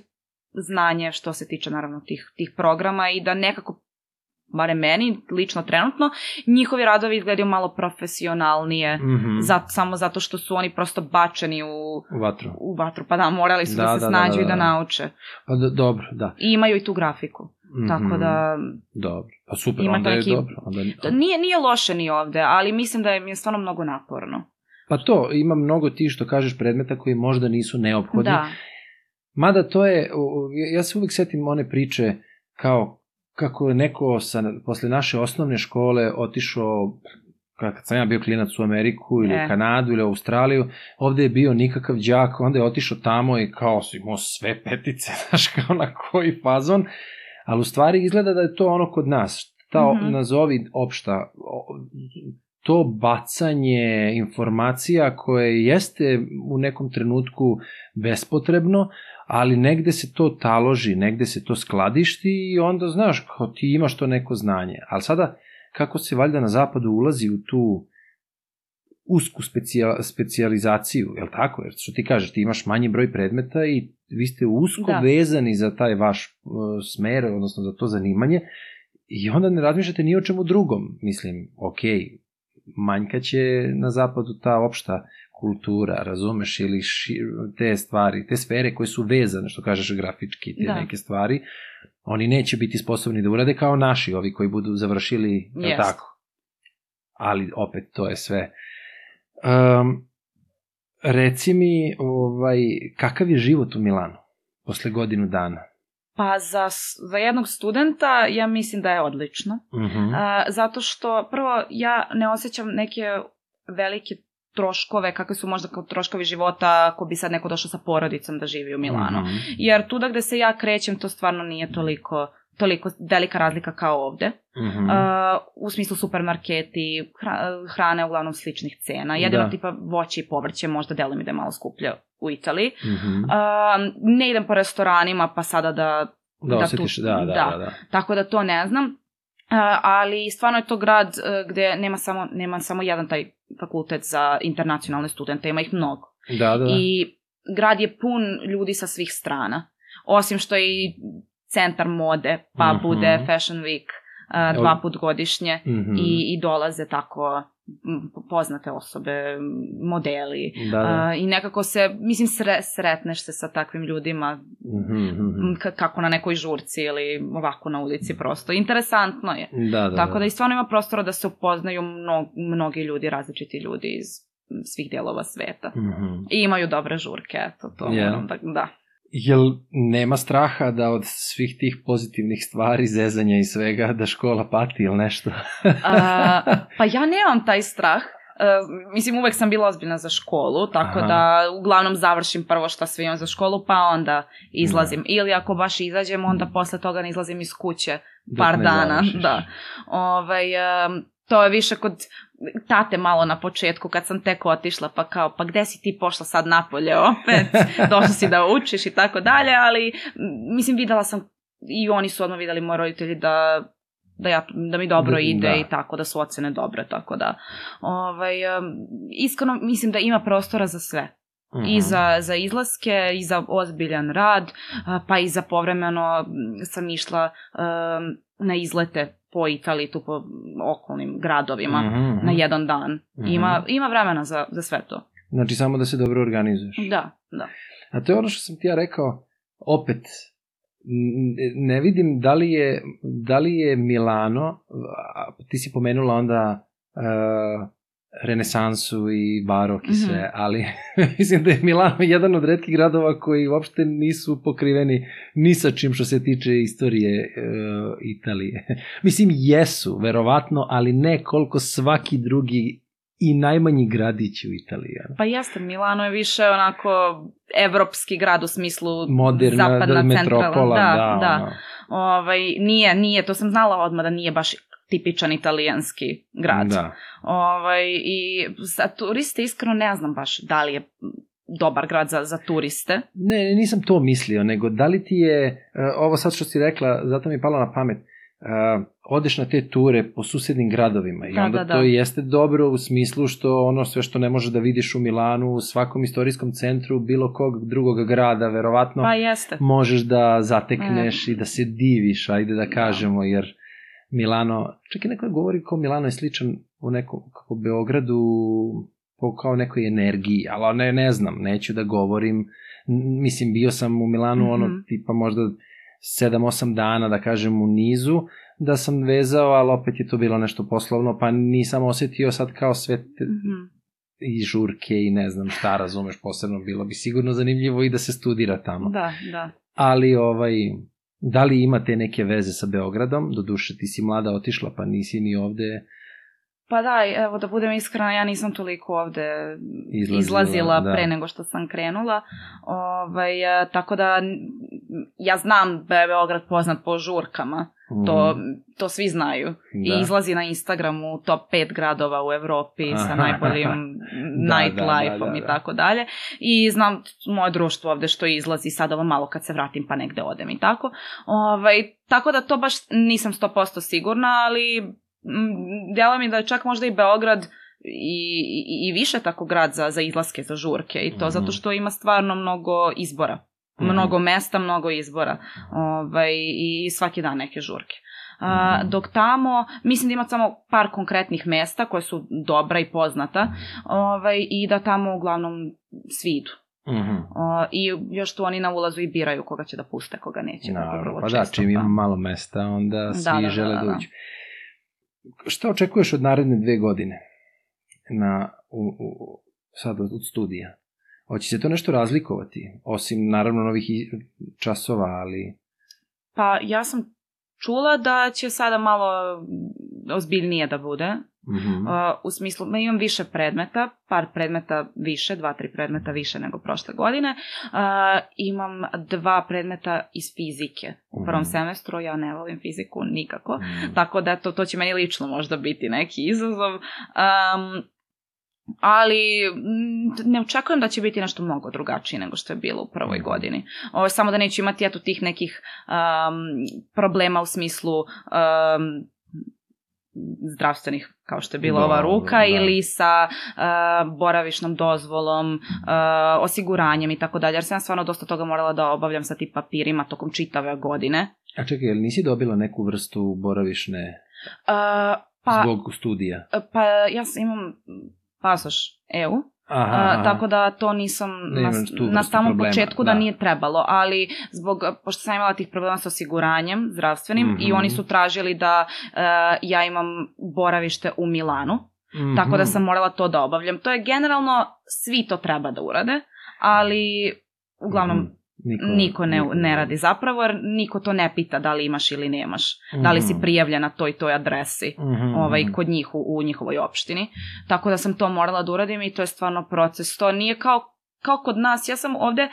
znanje što se tiče naravno tih, tih programa i da nekako barem meni, lično trenutno, njihovi radovi izgledaju malo profesionalnije, Mhm. za, samo zato što su oni prosto bačeni u, U vatru. u vatru, pa da, morali su da, Da, se da, da, snađu da, i da da. nauče. Pa do, dobro, da. I imaju i tu grafiku, tako Mhm. da Dobro. Pa super, onda je neki- dobro. Onda... to nije, nije loše ni ovde, ali mislim da je mi je stvarno mnogo naporno. Pa to, ima mnogo ti što kažeš predmeta koji možda nisu neophodni. Da, Mada to je, ja se uvijek setim one priče kao kako je neko sa, posle naše osnovne škole otišao kad sam ja bio klinac u Ameriku ili E. u Kanadu ili u Australiju, ovde je bio nikakav đak, onda je otišao tamo i kao si imao sve petice, znaš, kao na koji fazon, ali u stvari izgleda da je to ono kod nas, ta Mhm. nazovi opšta, to bacanje informacija koje jeste u nekom trenutku bespotrebno, ali negde se to taloži, negde se to skladišti i onda, znaš, kao ti imaš to neko znanje. Ali sada, kako se valjda na zapadu ulazi u tu usku specijal, specijalizaciju, je li tako? Jer što ti kažeš, ti imaš manji broj predmeta i vi ste usko Da. vezani za taj vaš uh, smer, odnosno za to zanimanje, i onda ne razmišljate ni o čemu drugom. Mislim, ok, manjka će na zapadu ta opšta kultura, razumeš, ili ši, te stvari, te sfere koje su vezane, što kažeš grafički, te Da. neke stvari, oni neće biti sposobni da urade kao naši, ovi koji budu završili, je Jest. tako? Ali opet to je sve. Um, reci mi, ovaj, kakav je život u Milanu posle godinu dana? Pa za, za jednog studenta ja mislim da je odlično. Mhm. A, zato što prvo ja ne osjećam neke velike troškove, kakve su možda kao troškovi života ako bi sad neko došao sa porodicom da živi u Milanu. Mhm. Jer tuda gde se ja krećem to stvarno nije toliko toliko velika razlika kao ovde. Mhm. Uh, u smislu supermarketi, hra- hrane uglavnom sličnih cena. Jedino Da. tipa voće i povrće možda delo mi da je malo skuplje u Italiji. Mhm. Uh, ne idem po restoranima pa sada da... Da da osjetiš, tu- da, da, da. da, da. Tako da to ne znam. Uh, ali stvarno je to grad uh, gde nema samo, nema samo jedan taj fakultet za internacionalne studente, ima ih mnogo. Da, da, da. I grad je pun ljudi sa svih strana. Osim što je i centar mode, pa Mhm. bude Fashion Week uh, dva put godišnje Mhm. i, i dolaze tako poznate osobe, modeli Da, da. a, i nekako se, mislim, sre, sretneš se sa takvim ljudima Mhm, mhm. kako na nekoj žurci ili ovako na ulici prosto. Interesantno je. Da, da, Tako da. da i stvarno ima prostora da se upoznaju mno, mnogi ljudi, različiti ljudi iz svih dijelova sveta. Mhm. I imaju dobre žurke, eto, to Je. moram da, da. Jel nema straha da od svih tih pozitivnih stvari, zezanja i svega, da škola pati ili nešto? A, pa ja nemam taj strah. E, mislim, uvek sam bila ozbiljna za školu, tako Aha. da uglavnom završim prvo što sve imam za školu, pa onda izlazim. Ili ako baš izađem, onda posle toga ne izlazim iz kuće Dok par dana. završiš. Da. Ovaj, em, to je više kod tate malo na početku kad sam tek otišla pa kao pa gde si ti pošla sad napolje opet došla si da učiš i tako dalje ali mislim videla sam i oni su odmah videli moji roditelji da da, ja, da mi dobro Da, ide da. i tako, da su ocene dobre, tako da ovaj, iskreno mislim da ima prostora za sve. Mhm. I za, za izlaske, i za ozbiljan rad, pa i za povremeno sam išla em, na izlete po Italiji, tu po okolnim gradovima, Mhm. na jedan dan. Mhm. Ima, ima vremena za, za sve to. Znači samo da se dobro organizuješ. Da, da. A to je ono što sam ti ja rekao, opet, ne vidim da li je, da li je Milano, ti si pomenula onda uh, renesansu i barok i Mhm. sve, ali mislim da je Milano jedan od redkih gradova koji uopšte nisu pokriveni ni sa čim što se tiče istorije uh, Italije. mislim, jesu, verovatno, ali ne koliko svaki drugi i najmanji gradić u Italiji. Pa jeste, Milano je više onako evropski grad u smislu Moderna zapadna da, centralna. metropola, da, da, da. ono. Ovaj, nije, nije, to sam znala odmah da nije baš tipičan italijanski grad. Da. Ovaj, I za turiste iskreno ne znam baš da li je dobar grad za, za turiste. Ne, ne, nisam to mislio, nego da li ti je, uh, ovo sad što si rekla, zato mi je palo na pamet, uh, odeš na te ture po susednim gradovima i Da, onda da, da. to jeste dobro u smislu što ono sve što ne možeš da vidiš u Milanu, u svakom istorijskom centru bilo kog drugog grada, verovatno Pa jeste. možeš da zatekneš i da se diviš, ajde da kažemo, jer Milano, čak i neko govori kao Milano je sličan u nekom, kako Beogradu, po kao nekoj energiji, ali ne, ne znam, neću da govorim, mislim, bio sam u Milanu, mm -hmm. ono, Mhm. tipa možda 7-8 dana, da kažem, u nizu, da sam vezao, ali opet je to bilo nešto poslovno, pa nisam osetio sad kao sve te, Mhm. i žurke i ne znam šta, razumeš, posebno bilo bi sigurno zanimljivo i da se studira tamo Da, da. ali ovaj, da li imate neke veze sa Beogradom? Doduše ti si mlada otišla pa nisi ni ovde Pa da, evo da budem iskrena, ja nisam toliko ovde Izlazila, izlazila, da. pre nego što sam krenula. Ovaj, e, tako da ja znam da je Beograd poznat po žurkama. To, Mhm, to svi znaju. da. I izlazi na Instagramu top 5 gradova u Evropi sa najboljim Da, nightlife-om da, da, da, i da. tako dalje. I znam moje društvo ovde što izlazi sad ovo malo kad se vratim pa negde odem i tako. Ovaj, tako da to baš nisam 100% sigurna, ali mm, djela mi da je čak možda i Beograd i, i, i više tako grad za, za izlaske, za žurke i to Mhm. zato što ima stvarno mnogo izbora. Mhm. Mnogo mesta, mnogo izbora. Ovaj, I svaki dan neke žurke. A, Mhm. dok tamo, mislim da ima samo par konkretnih mesta koje su dobra i poznata ovaj, i da tamo uglavnom svi idu. Mhm. O, I još tu oni na ulazu i biraju koga će da puste, koga neće. Naravno, pa da, čim ima pa. malo mesta, onda svi Da, da, da, žele da, da, da. Šta očekuješ od naredne dve godine na, u, u, sad od, studija? Hoće se to nešto razlikovati? Osim, naravno, novih časova, ali... Pa ja sam čula da će sada malo ozbiljnije da bude. Mhm. Uh, u smislu, ma imam više predmeta, par predmeta više, dva, tri predmeta više nego prošle godine. Uh, imam dva predmeta iz fizike. U prvom Mhm. semestru ja ne volim fiziku nikako. Mhm. Tako da to, to će meni lično možda biti neki izazov. Um, ali mm, ne očekujem da će biti nešto mnogo drugačije nego što je bilo u prvoj Mhm. godini. Je samo da neću imati eto tih nekih um, problema u smislu um, zdravstvenih kao što je bila ova Dobro, ruka da. ili sa uh, boravišnom dozvolom, uh, osiguranjem i tako dalje. Jer sam ja stvarno dosta toga morala da obavljam sa tim papirima tokom čitave godine. A čekaj, jel nisi dobila neku vrstu boravišne... Uh, Pa, Zbog studija? Pa ja sam, imam pasoš EU, Aha, aha. tako da to nisam ne na, na samom problema. početku da. da nije trebalo, ali zbog, pošto sam imala tih problema sa osiguranjem zdravstvenim mm -hmm. i oni su tražili da uh, ja imam boravište u Milanu, mm -hmm. tako da sam morala to da obavljam. To je generalno, svi to treba da urade, ali uglavnom mm -hmm. Niko, niko, ne, niko ne radi zapravo, jer niko to ne pita da li imaš ili nemaš. Mm. Da li si mhm. prijavljen na toj toj adresi mm ovaj, kod njih u, u njihovoj opštini. Tako da sam to morala da uradim i to je stvarno proces. To nije kao, kao kod nas. Ja sam ovde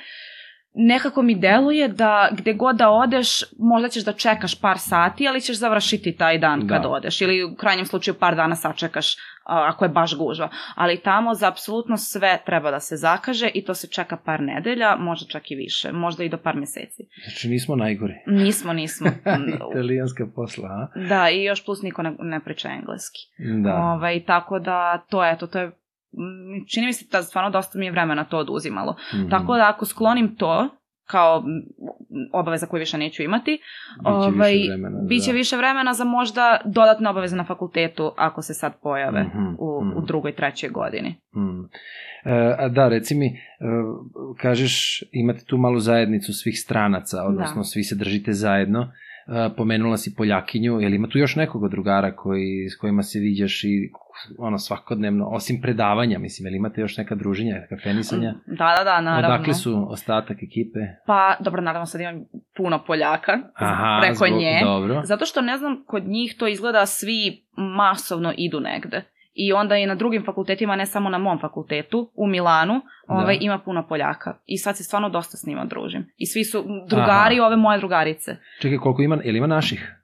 nekako mi deluje da gde god da odeš, možda ćeš da čekaš par sati, ali ćeš završiti taj dan da. kad odeš. Ili u krajnjem slučaju par dana sačekaš ako je baš gužva. Ali tamo za apsolutno sve treba da se zakaže i to se čeka par nedelja, možda čak i više, možda i do par meseci. Znači nismo najgori. Nismo, nismo. Italijanska posla, a? Da, i još plus niko ne, ne priča engleski. Da. Ovaj, tako da, to eto, to je čini mi se da stvarno dosta mi je vremena to oduzimalo. Mm -hmm. Tako da ako sklonim to, kao obaveza koju više neću imati. Biće ovaj, više vremena. Biće da. više vremena za možda dodatne obaveze na fakultetu ako se sad pojave mm -hmm, u, mm u drugoj, trećoj godini. Mm. E, a da, reci mi, e, kažeš imate tu malu zajednicu svih stranaca, odnosno da. svi se držite zajedno. Pomenula si Poljakinju, je li ima tu još nekog drugara koji, s kojima se viđaš i ono svakodnevno, osim predavanja, mislim, ili imate još neka druženja, kafenisanja? Da, da, da, naravno. Odakle su ostatak ekipe? Pa, dobro, naravno sad imam puno Poljaka Aha, preko zbog, nje. Dobro. Zato što ne znam, kod njih to izgleda svi masovno idu negde. I onda i na drugim fakultetima, ne samo na mom fakultetu, u Milanu, ovaj, da. ima puno Poljaka. I sad se stvarno dosta s njima družim. I svi su drugari, Aha. ove moje drugarice. Čekaj, koliko ima, je li ima naših?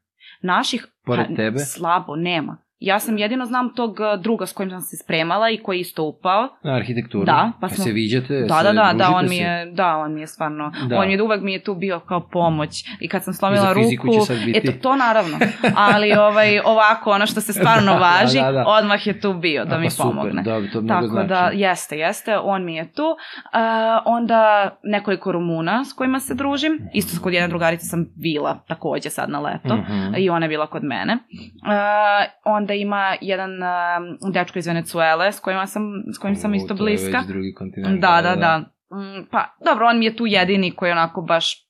Naših? Pored pa, tebe? Slabo, nema. Ja sam jedino znam tog uh, druga s kojim sam se spremala i koji isto upao. Na arhitekturu? Da. Pa smo... se viđate? Da, da, da, da, on mi je, da, on mi je stvarno, da. on je uvek mi je tu bio kao pomoć i kad sam slomila ruku, eto, to naravno, ali ovaj, ovako, ono što se stvarno da, važi, da, da, da. odmah je tu bio da A, mi pa pomogne. Super, da, to mnogo Tako znači. da, jeste, jeste, on mi je tu. Uh, onda nekoliko Rumuna s kojima se družim, isto kod jedne drugarice sam bila takođe sad na leto mm -hmm. i ona je bila kod mene. Uh, onda ima jedan uh, dečko iz Venecuele s kojima sam, s kojim sam isto bliska. To je već drugi kontinent. Da, da, da. da. Mm, pa, dobro, on mi je tu jedini koji je onako baš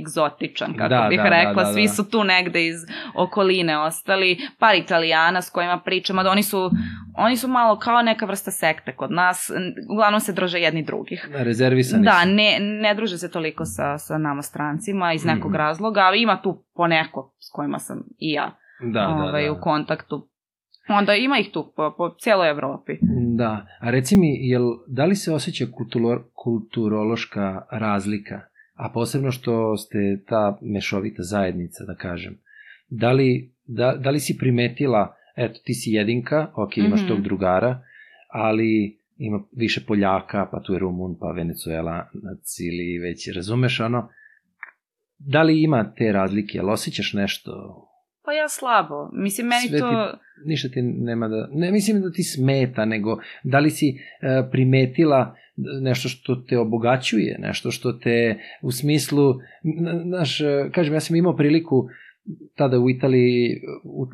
egzotičan, kako da, bih da, rekla. Da, da, da. Svi su tu negde iz okoline ostali. Par italijana s kojima pričamo, da oni su, oni su malo kao neka vrsta sekte kod nas. Uglavnom se drže jedni drugih. Da, rezervisani Da, ne, ne druže se toliko sa, sa nama strancima iz nekog mm. razloga, ali ima tu poneko s kojima sam i ja da, ovaj, da, da. u kontaktu. Onda ima ih tu po, po cijeloj Evropi. Da, a reci mi, jel, da li se osjeća kulturolo, kulturološka razlika, a posebno što ste ta mešovita zajednica, da kažem, da li, da, da li si primetila, eto, ti si jedinka, ok, imaš mm -hmm. tog drugara, ali ima više Poljaka, pa tu je Rumun, pa Venezuela na cili, već razumeš ono, da li ima te razlike, jel osjećaš nešto Pa ja slabo. Mislim, meni Sve to... Ti, ništa ti nema da... Ne mislim da ti smeta, nego da li si uh, primetila nešto što te obogaćuje, nešto što te u smislu... Znaš, e, kažem, ja sam imao priliku tada u Italiji,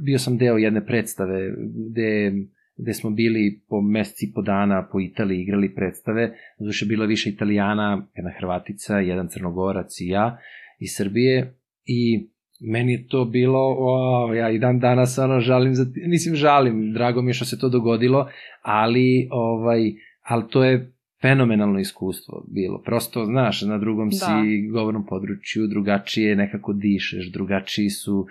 bio sam deo jedne predstave gde gde smo bili po meseci po dana po Italiji igrali predstave, zato je bilo više Italijana, jedna Hrvatica, jedan Crnogorac i ja iz Srbije i meni je to bilo, wow, ja i dan danas ono žalim, za, mislim žalim, drago mi je što se to dogodilo, ali, ovaj, ali to je fenomenalno iskustvo bilo. Prosto, znaš, na drugom da. si govornom području, drugačije nekako dišeš, drugačiji su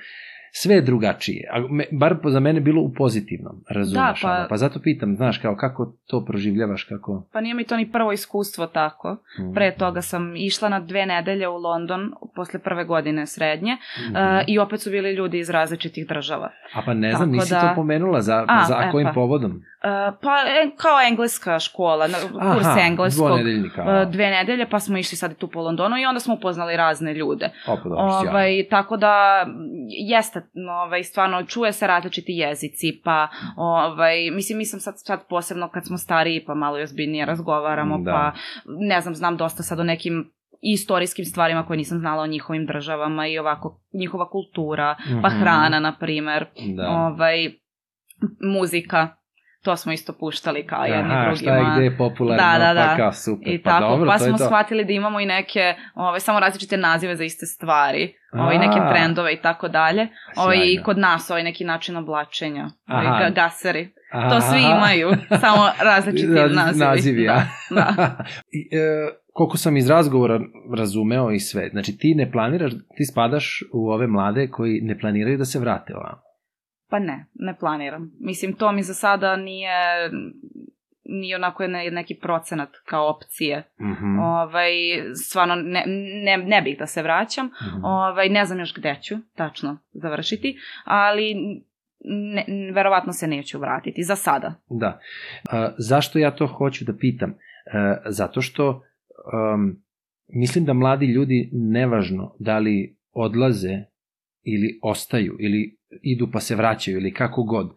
sve je drugačije. A me, bar za mene bilo u pozitivnom, razumeš? Da, pa, pa zato pitam, znaš, kao kako to proživljavaš, kako... Pa nije mi to ni prvo iskustvo tako. Mm. Pre toga sam išla na dve nedelje u London posle prve godine srednje mm uh, i opet su bili ljudi iz različitih država. A pa ne znam, tako nisi da... to pomenula, za, A, za e, kojim pa. povodom? Uh, pa e, kao engleska škola, kurs Aha, engleskog. Uh, dve nedelje, pa smo išli sad tu po Londonu i onda smo upoznali razne ljude. Opa, dobro, ovaj, tako da, jeste, ovaj, stvarno, čuje se različiti jezici, pa, ovaj, mislim, mi sam sad, sad posebno kad smo stariji, pa malo ozbiljnije razgovaramo, da. pa, ne znam, znam dosta sad o nekim istorijskim stvarima koje nisam znala o njihovim državama i ovako njihova kultura, mm -hmm. pa mhm. hrana, na primer. Da. Ovaj, muzika, to smo isto puštali kao jedni Aha, drugima. šta je gde je popularno, Da, da, da. pa kao super, I pa tako, dobro, pa to je smo to. shvatili da imamo i neke, ovaj, samo različite nazive za iste stvari, A. neke trendove i tako dalje. Ovaj, I kod nas ovaj neki način oblačenja, Aha. ga, gaseri. Aha. To svi imaju, samo različiti Raz- nazivi. nazivi, da, a? da. I, e, koliko sam iz razgovora razumeo i sve, znači ti ne planiraš, ti spadaš u ove mlade koji ne planiraju da se vrate ovamo. Pa ne, ne planiram. Mislim, to mi za sada nije nije onako ne, neki procenat kao opcije. Mhm. Ovaj, stvarno ne, ne, ne bih da se vraćam. Mhm. Ovaj, ne znam još gde ću tačno završiti, ali ne, verovatno se neću vratiti, za sada. Da. A, zašto ja to hoću da pitam? E, zato što um, mislim da mladi ljudi, nevažno da li odlaze ili ostaju, ili idu pa se vraćaju, ili kako god,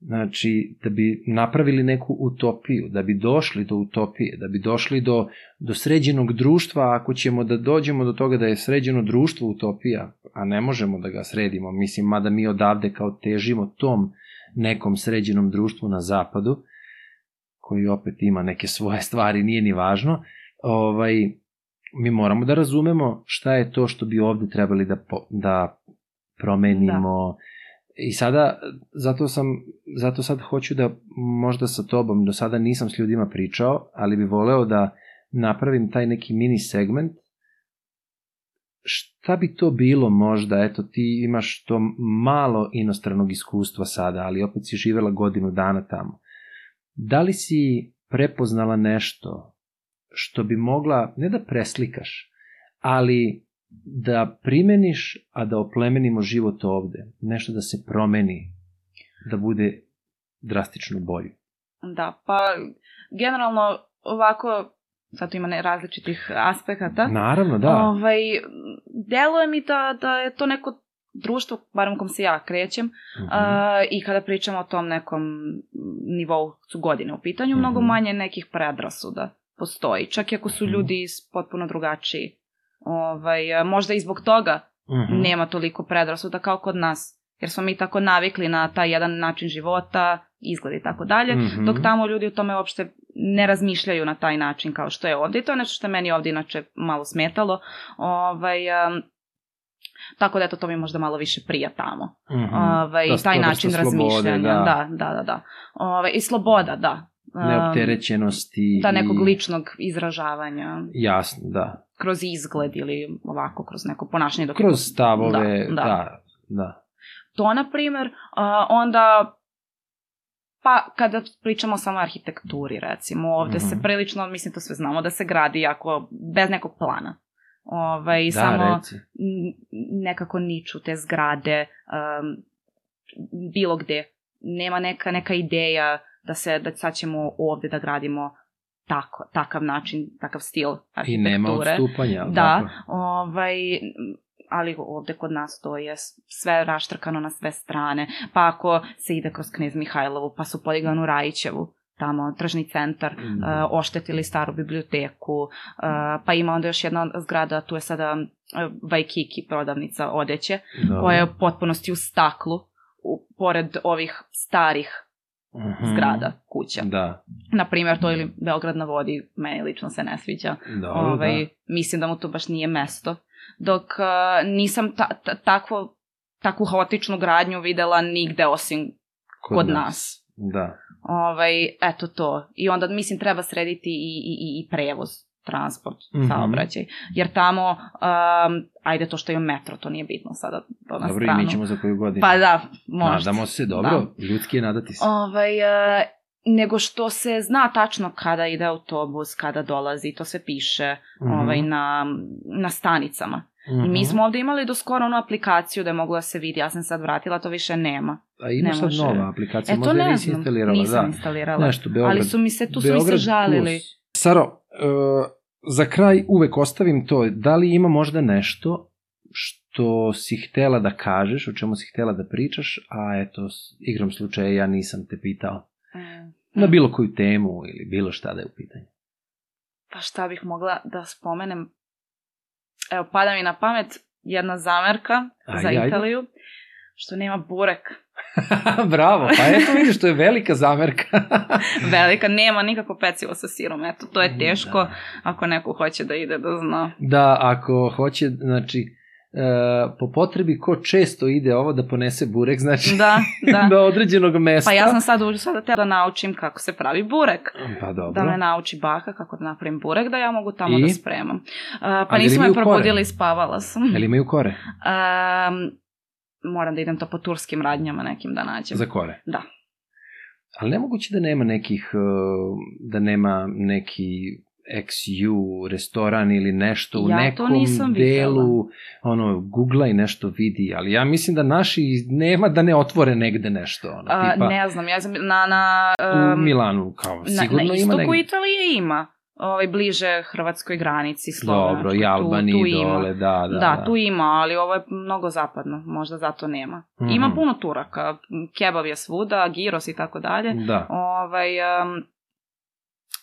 znači, da bi napravili neku utopiju, da bi došli do utopije, da bi došli do, do sređenog društva, ako ćemo da dođemo do toga da je sređeno društvo utopija, a ne možemo da ga sredimo, mislim, mada mi odavde kao težimo tom nekom sređenom društvu na zapadu, koji opet ima neke svoje stvari, nije ni važno, ovaj, mi moramo da razumemo šta je to što bi ovde trebali da, da promenimo. Da. I sada, zato sam, zato sad hoću da možda sa tobom, do sada nisam s ljudima pričao, ali bi voleo da napravim taj neki mini segment šta bi to bilo možda, eto ti imaš to malo inostranog iskustva sada, ali opet si živela godinu dana tamo. Da li si prepoznala nešto što bi mogla, ne da preslikaš, ali da primeniš, a da oplemenimo život ovde, nešto da se promeni, da bude drastično bolje. Da, pa generalno ovako sad tu ima ne različitih aspekata. Naravno, da. Ovaj, deluje mi da, da je to neko društvo, barem u kom se ja krećem, uh Mhm. -huh. uh, i kada pričamo o tom nekom nivou su godine u pitanju, uh -huh. mnogo Mhm. manje nekih predrasuda postoji, čak i ako su Mhm. ljudi iz- potpuno drugačiji. Ovaj, možda i zbog toga Mhm. nema toliko predrasuda kao kod nas, jer smo mi tako navikli na taj jedan način života, izgled i tako dalje, Mhm. dok tamo ljudi o tome uopšte ne razmišljaju na taj način kao što je ovde. I to je nešto što je meni ovde inače malo smetalo. Ovaj, um, tako da eto, to mi možda malo više prija tamo. Mhm. Ovaj, Da, taj način slobode, razmišljanja. da. Da, da, da. da. Ovaj, I sloboda, da. Um, Neopterećenosti. Da, nekog i- ličnog izražavanja Jasno, da. Kroz izgled ili ovako, kroz neko ponašanje. Dok Kroz stavove, Da, da, da. da. to, na primer, a, onda pa kada pričamo samo o arhitekturi, recimo, ovde se Mhm. prilično, mislim to sve znamo, da se gradi jako, bez nekog plana. Ovaj, Da, samo reci. nekako niču te zgrade um, bilo gde. Nema neka, neka ideja da se, da sad ćemo ovde da gradimo tako, takav način, takav stil I arhitekture. nema odstupanja. Da, tako? ovaj, ali ovde kod nas to je sve raštrkano na sve strane. Pa ako se ide kroz Knez Mihajlovu, pa su podiganu u Rajićevu, tamo tržni centar, Mm. uh, oštetili staru biblioteku, uh, pa ima onda još jedna zgrada, tu je sada uh, Vajkiki prodavnica odeće, Dobro. koja je u potpunosti u staklu, u, pored ovih starih Mhm. zgrada, kuća. Da. Na primjer, to ili Beograd na vodi, meni lično se ne sviđa. Dobro, ovaj, da. Mislim da mu to baš nije mesto. Dok uh, nisam ta, ta, takvo, takvu haotičnu gradnju videla nigde osim kod, nas. Da. Ovaj, eto to. I onda, mislim, treba srediti i, i- i prevoz, transport, Mhm. saobraćaj. Jer tamo, um, ajde to što je metro, to nije bitno sada, to na Dobro, i stranu. mi ćemo za koju godinu. Pa da, možda. Nadamo se, dobro, ljudski je nadati se. Ovaj, e, nego što se zna tačno kada ide autobus, kada dolazi, to se piše Mhm. ovaj, na, na stanicama. I Mhm. mi smo ovde imali do skoro onu aplikaciju da je mogla da se vidi, ja sam sad vratila, to više nema. A ima ne sad može. nova aplikacija, E možda je ne nisi znam, instalirala. nisam da. instalirala. Nešto, Beograd. Ali su mi se, tu su mi se Beograd žalili. plus. Saro, uh, za kraj uvek ostavim to, da li ima možda nešto što si htela da kažeš, o čemu si htela da pričaš, a eto, igrom slučaja ja nisam te pitao. Mm. Na bilo koju temu ili bilo šta da je u pitanju. Pa šta bih mogla da spomenem? Evo, pada mi na pamet jedna zamerka Ajde, za ajde. Italiju, što nema burek. Bravo, pa eto vidiš, to je velika zamerka. velika, nema nikako pecivo sa sirom, eto, to je teško da. ako neko hoće da ide da zna. Da, ako hoće, znači, Uh, po potrebi ko često ide ovo da ponese burek, znači da, da. do određenog mesta. Pa ja sam sad uđu sada da naučim kako se pravi burek. Pa dobro. Da me nauči baka kako da napravim burek, da ja mogu tamo I? da spremam. Uh, pa nisu me probudili, spavala sam. Jel imaju kore? Um, moram da idem to po turskim radnjama nekim da nađem. Za kore? Da. Ali nemoguće da nema nekih, da nema neki XU restoran ili nešto u ja nekom delu, ono, googla i nešto vidi, ali ja mislim da naši nema da ne otvore negde nešto. Ono, tipa, A, ne znam, ja znam, na... na um, u Milanu, kao, sigurno na, na ima negde. Na Italije ima ovaj, bliže hrvatskoj granici Slovenačkoj. Dobro, i Albaniji tu, tu dole, da, da, da. Da, tu ima, ali ovo je mnogo zapadno, možda zato nema. Mm. Ima puno Turaka, kebab je svuda, giros i tako dalje. Da. Ovaj, um,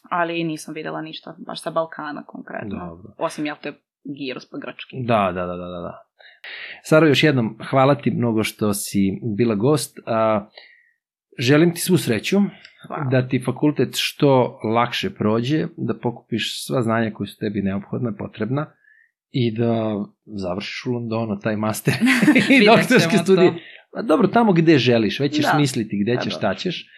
ali nisam videla ništa baš sa Balkana konkretno. Dobro. Osim, jel, to je giros pa grčki. Da, da, da, da, da. Saro, još jednom, hvala ti mnogo što si bila gost. A, želim ti svu sreću. Hvala. da ti fakultet što lakše prođe, da pokupiš sva znanja koje su tebi neophodna, potrebna i da završiš u Londonu taj master i doktorske studije. To. Dobro, tamo gde želiš, već ćeš da. smisliti gde ćeš, šta ćeš.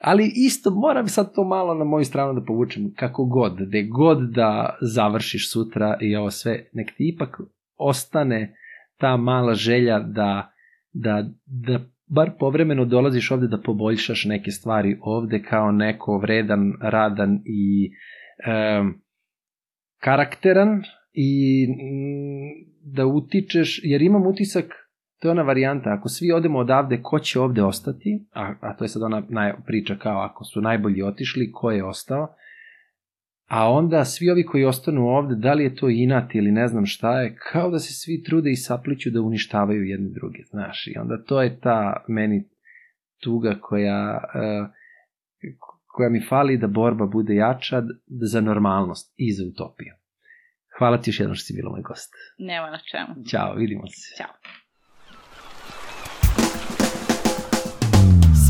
Ali isto moram sad to malo na moju stranu da povučem, kako god, gde god da završiš sutra i ovo sve, nek ti ipak ostane ta mala želja da, da, da bar povremeno dolaziš ovde da poboljšaš neke stvari ovde kao neko vredan, radan i e, karakteran i mm, da utičeš, jer imam utisak, to je ona varijanta, ako svi odemo odavde, ko će ovde ostati, a, a to je sad ona naj, priča kao ako su najbolji otišli, ko je ostao, A onda svi ovi koji ostanu ovde, da li je to inat ili ne znam šta je, kao da se svi trude i sapliću da uništavaju jedne druge, znaš. I onda to je ta meni tuga koja, uh, koja mi fali da borba bude jača za normalnost i za utopiju. Hvala ti još jednom što si bila moj gost. Nema na čemu. Ćao, vidimo se. Ćao.